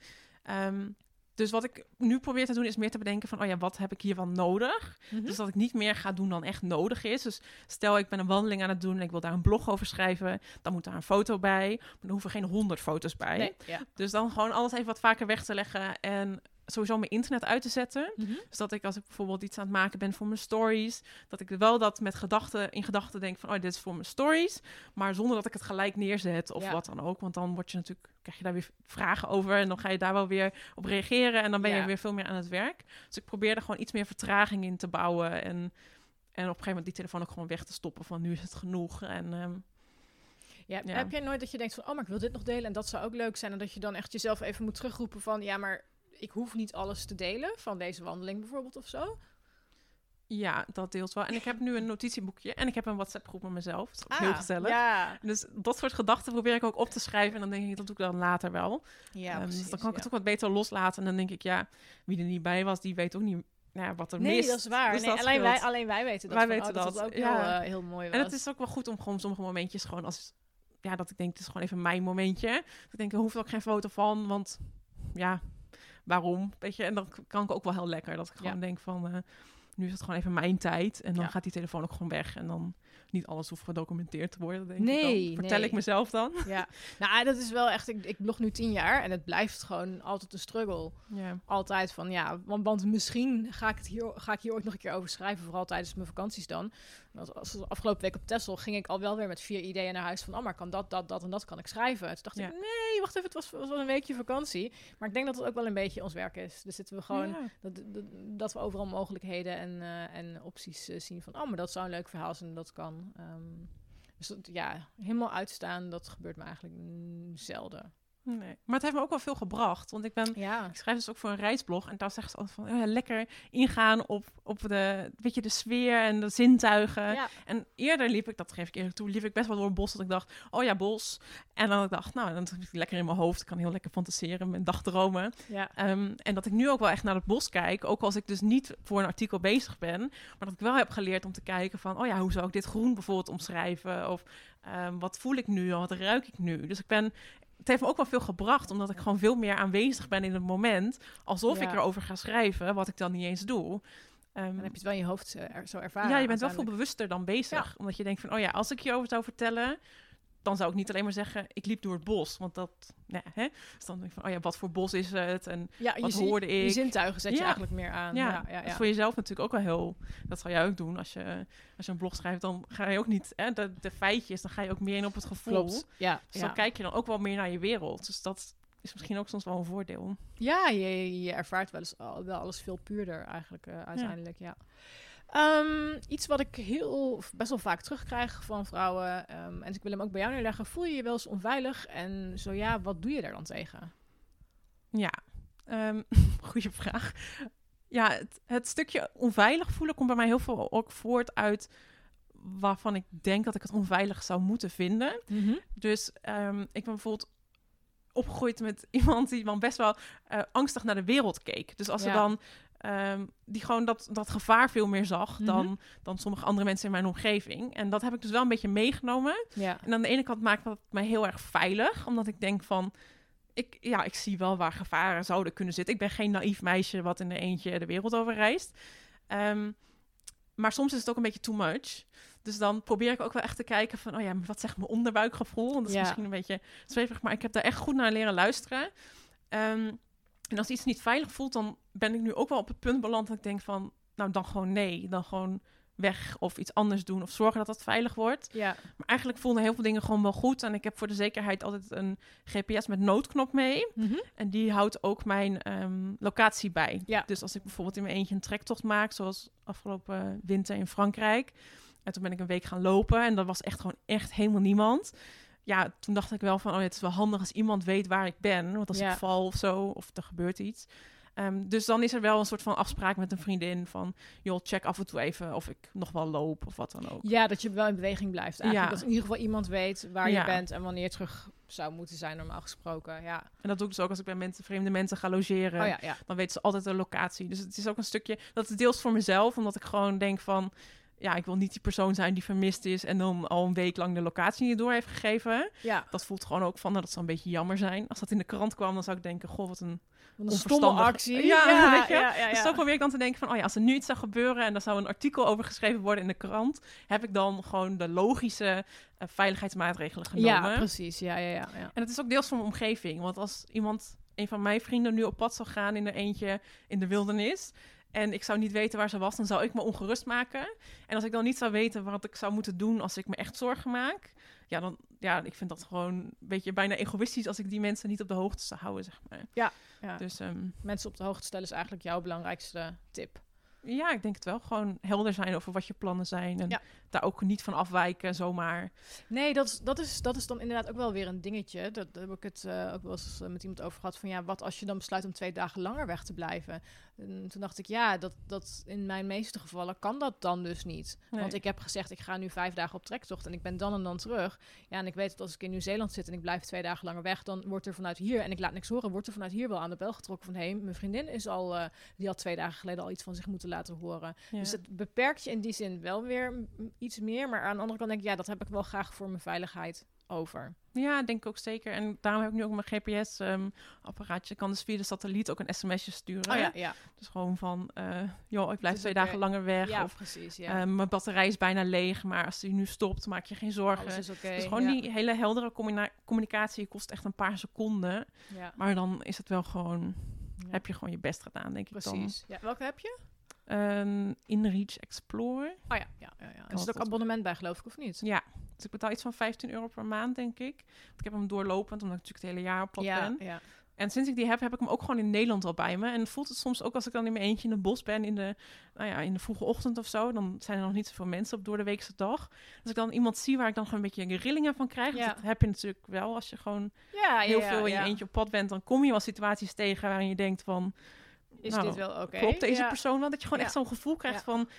Ehm, dus wat ik nu probeer te doen is meer te bedenken van, oh ja, wat heb ik hiervan nodig? Mhm. Dus dat ik niet meer ga doen dan echt nodig is. Dus stel ik ben een wandeling aan het doen en ik wil daar een blog over schrijven, dan moet daar een foto bij. Maar dan hoeven geen honderd foto's bij. Nee, ja. Dus dan gewoon alles even wat vaker weg te leggen en sowieso mijn internet uit te zetten. Mhm. Dus dat ik als ik bijvoorbeeld iets aan het maken ben voor mijn stories, dat ik wel dat met gedachten in gedachten denk van, oh, dit is voor mijn stories, maar zonder dat ik het gelijk neerzet of Ja. wat dan ook, want dan word je natuurlijk krijg je daar weer vragen over en dan ga je daar wel weer op reageren en dan ben Ja. je weer veel meer aan het werk. Dus ik probeer er gewoon iets meer vertraging in te bouwen en en op een gegeven moment die telefoon ook gewoon weg te stoppen van nu is het genoeg en ehm, Ja, Ja. Heb jij nooit dat je denkt van, oh, maar ik wil dit nog delen en dat zou ook leuk zijn. En dat je dan echt jezelf even moet terugroepen van, ja, maar ik hoef niet alles te delen van deze wandeling bijvoorbeeld of zo. ja, dat deelt wel. En ik heb nu een notitieboekje en ik heb een WhatsApp groep met mezelf. Dat is heel gezellig. Ah, Ja, Dus dat soort gedachten probeer ik ook op te schrijven. En dan denk ik, dat doe ik dan later wel. ja Ehm, precies, dus dan kan ik ja. het ook wat beter loslaten. En dan denk ik, ja, wie er niet bij was, die weet ook niet nou ja, wat er Nee, mist. dat is waar. Dus nee, dat alleen, wij, alleen wij weten dat. Wij van, weten oh, dat. ook ja. heel, eh, heel mooi was. En het is ook wel goed om gewoon sommige momentjes gewoon als... Ja, dat ik denk, het is gewoon even mijn momentje. Dat ik denk, er hoeft ook geen foto van, want ja, waarom? Weet je, en dan kan ik ook wel heel lekker. Dat ik gewoon Ja. denk van, eh, nu is het gewoon even mijn tijd. En dan Ja. gaat die telefoon ook gewoon weg. En dan niet alles hoeft gedocumenteerd te worden, denk Nee, ik dan. Vertel nee. ik mezelf dan. Ja, nou, dat is wel echt. Ik, ik blog nu tien jaar en het blijft gewoon altijd een struggle. Ja. Altijd van ja, want, want misschien ga ik, het hier, ga ik hier ooit nog een keer over schrijven, vooral tijdens mijn vakanties dan. Want als, afgelopen week op Texel ging ik al wel weer met vier ideeën naar huis van, oh, maar kan dat, dat, dat en dat kan ik schrijven. Toen dacht Ja. ik, nee, wacht even, het was, was wel een weekje vakantie. Maar ik denk dat het ook wel een beetje ons werk is. Dus zitten we gewoon Ja. dat, dat, dat we overal mogelijkheden en, eh, en opties eh, zien van, oh, maar dat zou een leuk verhaal zijn dat kan. Ehm, dus dat, ja, helemaal uitstaan, dat gebeurt me eigenlijk mm, zelden. Nee. Maar het heeft me ook wel veel gebracht. Want ik ben Ja, Ik schrijf dus ook voor een reisblog. En daar zeggen ze altijd van, oh ja, lekker ingaan op, op de, weet je, de sfeer en de zintuigen. ja. En eerder liep ik, dat geef ik eerlijk toe, liep ik best wel door een bos dat ik dacht, oh ja, bos. En dan dacht nou, dan zit ik lekker in mijn hoofd. Ik kan heel lekker fantaseren met dagdromen. ja. Ehm, en dat ik nu ook wel echt naar het bos kijk, ook als ik dus niet voor een artikel bezig ben, maar dat ik wel heb geleerd om te kijken van, oh ja, hoe zou ik dit groen bijvoorbeeld omschrijven? Of ehm, wat voel ik nu? Wat ruik ik nu? Dus ik ben, het heeft me ook wel veel gebracht, omdat ik gewoon veel meer aanwezig ben in het moment, alsof ik Ja. erover ga schrijven, wat ik dan niet eens doe. Ehm, Dan heb je het wel in je hoofd eh, er- zo ervaren. ja, je bent wel veel bewuster dan bezig. Ja. Omdat je denkt van, oh ja, als ik hierover zou vertellen, dan zou ik niet alleen maar zeggen, ik liep door het bos. Want dat, nee, hè? Dus dan denk ik van, oh ja, wat voor bos is het? En Ja, je wat zie- hoorde Je ik? zintuigen zet je Ja. eigenlijk meer aan. ja, Ja, ja, dat ja. is voor jezelf natuurlijk ook wel heel... Dat zou jij ook doen als je, als je een blog schrijft. Dan ga je ook niet, hè, de, de feitjes, dan ga je ook meer in op het gevoel. Klopt. Ja, Dus ja. dan kijk je dan ook wel meer naar je wereld. Dus dat is misschien ook soms wel een voordeel. ja je, je ervaart wel, eens, al- wel alles veel puurder eigenlijk eh, uiteindelijk, ja. Ehm, iets wat ik heel, best wel vaak terugkrijg van vrouwen, ehm, en ik wil hem ook bij jou neerleggen, voel je je wel eens onveilig? En zo ja, wat doe je daar dan tegen? Ja, Ehm goede vraag. Ja, het, het stukje onveilig voelen komt bij mij heel veel ook voort uit waarvan ik denk dat ik het onveilig zou moeten vinden. Dus ehm, ik ben bijvoorbeeld opgegroeid met iemand die dan best wel eh, angstig naar de wereld keek. Dus als ze Ja. dan ehm, die gewoon dat, dat gevaar veel meer zag Mhm. dan, dan sommige andere mensen in mijn omgeving. En dat heb ik dus wel een beetje meegenomen. Ja. En aan de ene kant maakt dat mij heel erg veilig, omdat ik denk van, ik, ja, ik zie wel waar gevaren zouden kunnen zitten. Ik ben geen naïef meisje wat in de eentje de wereld over reist. Ehm, maar soms is het ook een beetje too much. Dus dan probeer ik ook wel echt te kijken van, oh ja, wat zegt mijn onderbuikgevoel? Want dat is Ja. misschien een beetje zweverig, maar ik heb daar echt goed naar leren luisteren. Ehm, en als iets niet veilig voelt, dan ben ik nu ook wel op het punt beland dat ik denk van, nou dan gewoon nee, dan gewoon weg of iets anders doen of zorgen dat het veilig wordt. Ja, Maar eigenlijk voelden heel veel dingen gewoon wel goed. En ik heb voor de zekerheid altijd een GPS met noodknop mee. Mhm. En die houdt ook mijn ehm, locatie bij. Ja. Dus als ik bijvoorbeeld in mijn eentje een trektocht maak, zoals afgelopen winter in Frankrijk. En toen ben ik een week gaan lopen en dat was echt gewoon echt helemaal niemand. Ja, toen dacht ik wel van, oh het is wel handig als iemand weet waar ik ben. Want als Ja. ik val of zo, of er gebeurt iets. Ehm, dus dan is er wel een soort van afspraak met een vriendin van, joh, check af en toe even of ik nog wel loop of wat dan ook. ja, dat je wel in beweging blijft. Eigenlijk Ja. dat in ieder geval iemand weet waar Ja. je bent en wanneer je terug zou moeten zijn, normaal gesproken. Ja. En dat doe ik dus ook als ik bij mensen, vreemde mensen ga logeren. Oh ja, ja. dan weten ze altijd de locatie. Dus het is ook een stukje, dat is deels voor mezelf, omdat ik gewoon denk van, ja, ik wil niet die persoon zijn die vermist is en dan al een week lang de locatie niet door heeft gegeven. Ja, Dat voelt gewoon ook van, nou, dat zou een beetje jammer zijn. Als dat in de krant kwam, dan zou ik denken, goh, wat een... wat een stomme actie. Ja, weet je? Ja, ja, Dus ja. zo probeer ik dan te denken van, oh ja, als er nu iets zou gebeuren en er zou een artikel over geschreven worden in de krant, heb ik dan gewoon de logische eh, veiligheidsmaatregelen genomen. Ja, precies. Ja, ja, ja. ja. En het is ook deels van mijn omgeving. Want als iemand, een van mijn vrienden, nu op pad zou gaan in er eentje in de wildernis. En ik zou niet weten waar ze was, dan zou ik me ongerust maken. En als ik dan niet zou weten wat ik zou moeten doen als ik me echt zorgen maak. Ja, dan, ja, ik vind dat gewoon een beetje bijna egoïstisch als ik die mensen niet op de hoogte zou houden, zeg maar. Ja, ja. Dus ehm, Mensen op de hoogte stellen is eigenlijk jouw belangrijkste tip. ja, ik denk het wel. Gewoon helder zijn over wat je plannen zijn. En Ja. daar ook niet van afwijken, zomaar. Nee, dat is, dat, is, dat is dan inderdaad ook wel weer een dingetje. Dat, daar heb ik het eh, ook wel eens eh, met iemand over gehad. Van ja, wat als je dan besluit om twee dagen langer weg te blijven? En toen dacht ik, ja, dat, dat in mijn meeste gevallen kan dat dan dus niet. Nee. Want ik heb gezegd, ik ga nu vijf dagen op trektocht en ik ben dan en dan terug. Ja, en ik weet dat als ik in Nieuw-Zeeland zit en ik blijf twee dagen langer weg, dan wordt er vanuit hier, en ik laat niks horen, wordt er vanuit hier wel aan de bel getrokken van hé, hey, mijn vriendin is al, eh, die had twee dagen geleden al iets van zich moeten laten horen. Ja. Dus het beperkt je in die zin wel weer iets meer. Maar aan de andere kant denk ik, ja, dat heb ik wel graag voor mijn veiligheid over. Ja, denk ik ook zeker. En daarom heb ik nu ook mijn GPS-apparaatje. Ik kan dus via de satelliet ook een sms'je sturen. Oh ja, ja. Dus gewoon van, eh joh, ik blijf is twee dagen langer weg. Ja, of precies. Ja. eh, mijn batterij is bijna leeg, maar als die nu stopt, maak je geen zorgen. Alles is oké. dus gewoon ja. die hele heldere communa- communicatie kost echt een paar seconden. Ja. Maar dan is het wel gewoon, heb je gewoon je best gedaan, denk ik dan. Precies. Ja, welke heb je? Een InReach Explorer. Oh ja, ja, ja. ja. Er zit ook abonnement bij, geloof ik, of niet? Ja, dus ik betaal iets van 15 euro per maand, denk ik. Want ik heb hem doorlopend, omdat ik natuurlijk het hele jaar op pad ja, ben. ja. En sinds ik die heb, heb ik hem ook gewoon in Nederland al bij me. En voelt het soms ook als ik dan in mijn eentje in het bos ben in de, nou ja, in de vroege ochtend of zo. Dan zijn er nog niet zoveel mensen op door de weekse dag. Als ik dan iemand zie waar ik dan gewoon een beetje rillingen van krijg. Ja. Dat heb je natuurlijk wel als je gewoon Ja, heel ja, veel in je eentje op pad bent. Dan kom je wel situaties tegen waarin je denkt van... Is nou, dit wel oké? Klopt deze persoon wel? Dat je gewoon echt zo'n gevoel krijgt van...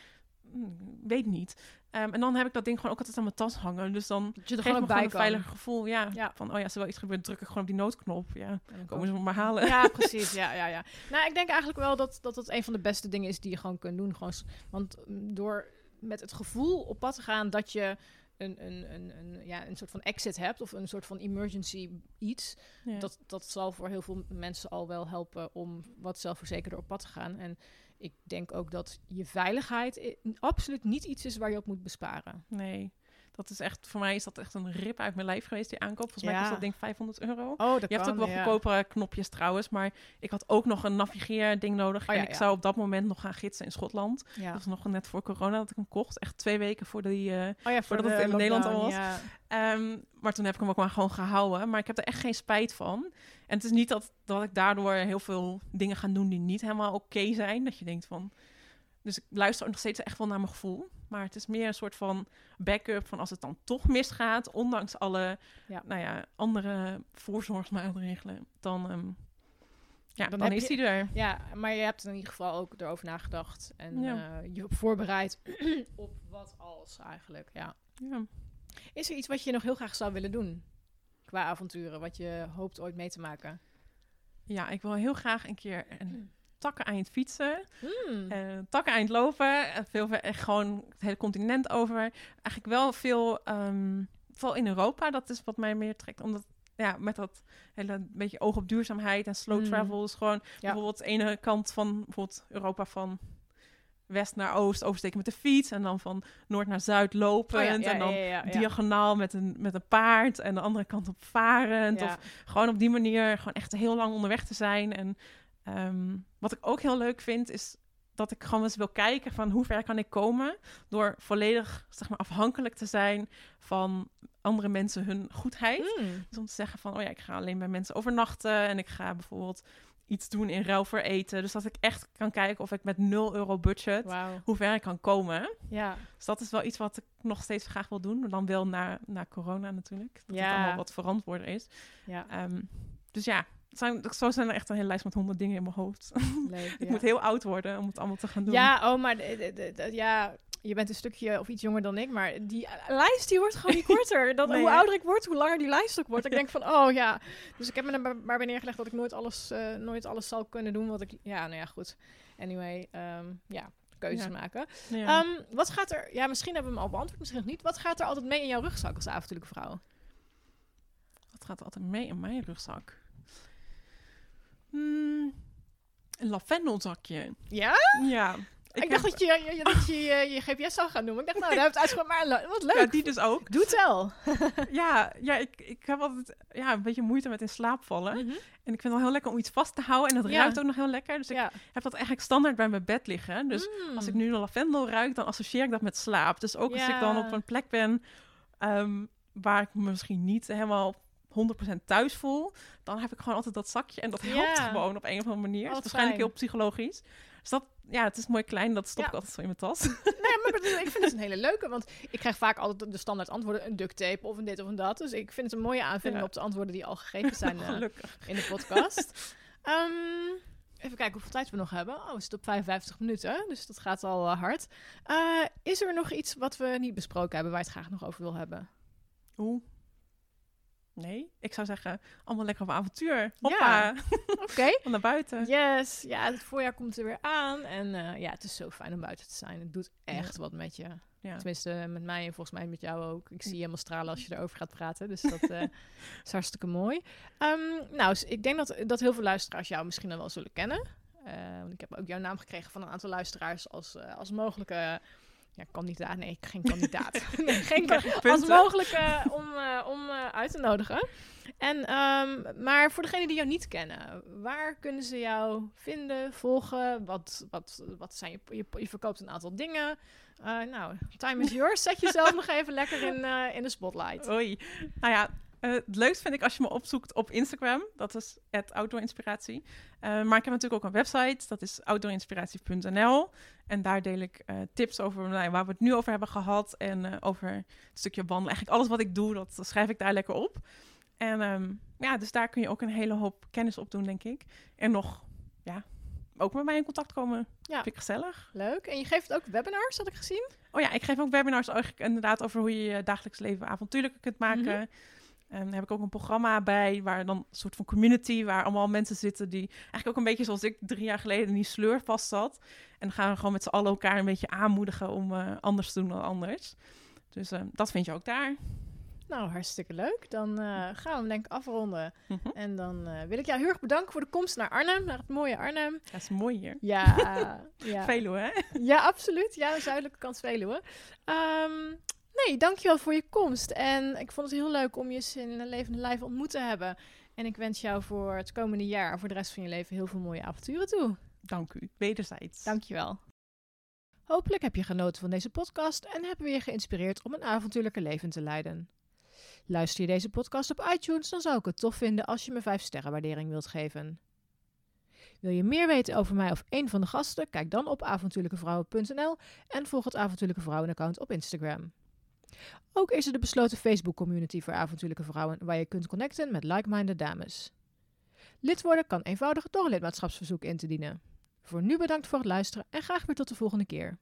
"Hmm, weet niet. Ehm, en dan heb ik dat ding gewoon ook altijd aan mijn tas hangen. Dus dan Dat je er gewoon me ook gewoon bij een veilig gevoel. Ja, Ja. van oh ja, als er wel iets gebeurt, druk ik gewoon op die noodknop. Ja, En dan komen ze me maar halen. Ja, precies. Ja, ja, ja. Nou, ik denk eigenlijk wel dat, dat het een van de beste dingen is die je gewoon kunt doen. Gewoon, want mm, door met het gevoel op pad te gaan dat je een, een, een, een, ja, een soort van exit hebt of een soort van emergency iets, Ja. dat, dat zal voor heel veel mensen al wel helpen om wat zelfverzekerder op pad te gaan. En ik denk ook dat je veiligheid absoluut niet iets is waar je op moet besparen. Nee, dat is echt, voor mij is dat echt een rip uit mijn lijf geweest, die aankoop. Volgens mij Ja. kost dat ding 500 euro. Oh, dat Je hebt ook wel ja. goedkopere knopjes trouwens, maar ik had ook nog een navigeerding nodig. Oh ja, en ik zou op dat moment nog gaan gidsen in Schotland. Ja. Dat was nog net voor corona dat ik hem kocht. Echt twee weken voor die... eh, Oh voor voordat de het in Nederland al was. Ehm, maar toen heb ik hem ook maar gewoon gehouden. Maar ik heb er echt geen spijt van. En het is niet dat, dat ik daardoor heel veel dingen ga doen die niet helemaal oké zijn. Dat je denkt van... Dus ik luister nog steeds echt wel naar mijn gevoel. Maar het is meer een soort van backup van als het dan toch misgaat, ondanks alle Ja. Nou ja, andere voorzorgsmaatregelen, dan, ehm, ja, Dan is die er. Ja, maar je hebt in ieder geval ook erover nagedacht. En Ja. eh, je voorbereid op wat als eigenlijk. Ja. Ja. Is er iets wat je nog heel graag zou willen doen? Qua avonturen, wat je hoopt ooit mee te maken? ja, ik wil heel graag een keer een takken eind fietsen. Hmm. Eh, takken eind lopen. En veel ver- echt gewoon het hele continent over. Eigenlijk wel veel, ehm, vooral in Europa. Dat is wat mij meer trekt. Omdat, ja, met dat hele beetje oog op duurzaamheid en slow Mm. travel is gewoon bijvoorbeeld de ene kant van bijvoorbeeld Europa van west naar oost oversteken met de fiets. En dan van noord naar zuid lopend. Oh ja, ja, en dan diagonaal met een, met een paard. En de andere kant op varend. Of gewoon op die manier gewoon echt heel lang onderweg te zijn. En ehm, wat ik ook heel leuk vind, is dat ik gewoon eens wil kijken van hoe ver kan ik komen door volledig zeg maar, afhankelijk te zijn van andere mensen hun goedheid. Mm. Dus om te zeggen van, oh ja, ik ga alleen bij mensen overnachten en ik ga bijvoorbeeld iets doen in ruil voor eten. Dus dat ik echt kan kijken of ik met 0 euro budget hoe ver ik kan komen. Ja. Dus dat is wel iets wat ik nog steeds graag wil doen. Maar dan wel na, na corona natuurlijk. Dat Ja. het allemaal wat verantwoorder is. Ja, Ehm, dus ja, zijn, zo zijn er echt een hele lijst met honderd dingen in mijn hoofd. leuk. ik ja. moet heel oud worden om het allemaal te gaan doen. Ja, oh, maar ja, je bent een stukje of iets jonger dan ik, maar die lijst die wordt gewoon niet korter. Dat, Nee, hoe ouder ik word, hoe langer die lijst ook wordt. Ik denk van, oh ja. Dus ik heb me er maar- bij neergelegd dat ik nooit alles, eh, nooit alles zal kunnen doen wat ik... Ja, nou ja, goed. Anyway, ehm, ja, keuzes Ja. maken. Ja. Ehm, wat gaat er... Ja, misschien hebben we hem al beantwoord, misschien nog niet. Wat gaat er altijd mee in jouw rugzak als avontuurlijke vrouw? Wat gaat er altijd mee in mijn rugzak? Hmm, een lavendelzakje. Ja? Ja. Ik, dacht dat je je, dat je, je je GPS zou gaan noemen. Ik dacht, nou, daar we het. Maar wat leuk. Ja, die dus ook. Doe tel. Ja, ja ik, ik heb altijd ja, een beetje moeite met in slaap vallen. En ik vind het wel heel lekker om iets vast te houden. En dat Ja. ruikt ook nog heel lekker. Dus ik Ja. heb dat eigenlijk standaard bij mijn bed liggen. Dus Mm. als ik nu de lavendel ruik, dan associeer ik dat met slaap. Dus ook als ik dan op een plek ben ehm, waar ik me misschien niet helemaal 100% thuis voel, dan heb ik gewoon altijd dat zakje. En dat helpt gewoon op een of andere manier. Oh, waarschijnlijk heel psychologisch. Dus dat, ja, het is mooi klein. Dat stop Ja. ik altijd zo in mijn tas. Nee, maar dat- ik vind het een hele leuke, want ik krijg vaak altijd de standaard antwoorden, een duct tape of een dit of een dat. Dus ik vind het een mooie aanvulling Ja. op de antwoorden die al gegeven zijn eh, in de podcast. Ehm, even kijken hoeveel tijd we nog hebben. Oh, we zitten op 55 minuten, dus dat gaat al eh, hard. Eh, is er nog iets wat we niet besproken hebben waar je het graag nog over wil hebben? Oeh. Nee, ik zou zeggen, allemaal lekker op avontuur. Hoppa, Oké. naar buiten. Yes, ja, het voorjaar komt er weer aan. En eh, ja, het is zo fijn om buiten te zijn. Het doet echt wat met je. Ja. Tenminste, met mij en volgens mij met jou ook. Ik zie je helemaal stralen als je erover gaat praten. Dus dat eh, is hartstikke mooi. Ehm, nou, ik denk dat, dat heel veel luisteraars jou misschien dan wel zullen kennen. Eh, want ik heb ook jouw naam gekregen van een aantal luisteraars als, als mogelijke... Ja, kandidaat. Nee, geen kandidaat. nee, geen krijg kan- je als punten. mogelijke om, eh, om eh, uit te nodigen. En, ehm, maar voor degenen die jou niet kennen, waar kunnen ze jou vinden, volgen? Wat, wat, wat zijn je, je, je verkoopt een aantal dingen. Eh, nou, time is yours. Zet jezelf nog even lekker in, eh, in de spotlight. Oei. Nou ja, eh, het leukst vind ik als je me opzoekt op Instagram. Dat is outdoorinspiratie. Eh, maar ik heb natuurlijk ook een website. Dat is outdoorinspiratie.nl. En daar deel ik eh, tips over nou, waar we het nu over hebben gehad. En over het stukje wandelen. Eigenlijk alles wat ik doe, dat schrijf ik daar lekker op. En ehm, ja, dus daar kun je ook een hele hoop kennis op doen, denk ik. En nog, ja, ook met mij in contact komen. Ja. Vind ik gezellig. Leuk. En je geeft ook webinars, had ik gezien. Oh ja, ik geef ook webinars eigenlijk inderdaad over hoe je je dagelijks leven avontuurlijker kunt maken. Mhm. En daar heb ik ook een programma bij, waar dan een soort van community, waar allemaal mensen zitten die eigenlijk ook een beetje zoals ik drie jaar geleden in die sleur vast zat. En dan gaan we gewoon met z'n allen elkaar een beetje aanmoedigen om eh, anders te doen dan anders. Dus eh, dat vind je ook daar. Nou, hartstikke leuk. Dan eh, gaan we hem denk ik afronden. Mhm. En dan wil ik jou heel erg bedanken voor de komst naar Arnhem, naar het mooie Arnhem. Dat is mooi hier. Ja, ja. Veluwe, hè? Ja, absoluut. Ja, de zuidelijke kant Veluwe. Ehm nee, dankjewel voor je komst. En ik vond het heel leuk om je eens in een levende lijf ontmoet te hebben. En ik wens jou voor het komende jaar, voor de rest van je leven, heel veel mooie avonturen toe. Dank u. Wederzijds. Dankjewel. Hopelijk heb je genoten van deze podcast en hebben we je geïnspireerd om een avontuurlijke leven te leiden. Luister je deze podcast op iTunes, dan zou ik het tof vinden als je me 5 sterren waardering wilt geven. Wil je meer weten over mij of een van de gasten? Kijk dan op avontuurlijkevrouwen.nl en volg het Avontuurlijke Vrouwen-account op Instagram. Ook is er de besloten Facebook-community voor avontuurlijke vrouwen waar je kunt connecten met like-minded dames. Lid worden kan eenvoudig door een lidmaatschapsverzoek in te dienen. Voor nu bedankt voor het luisteren en graag weer tot de volgende keer.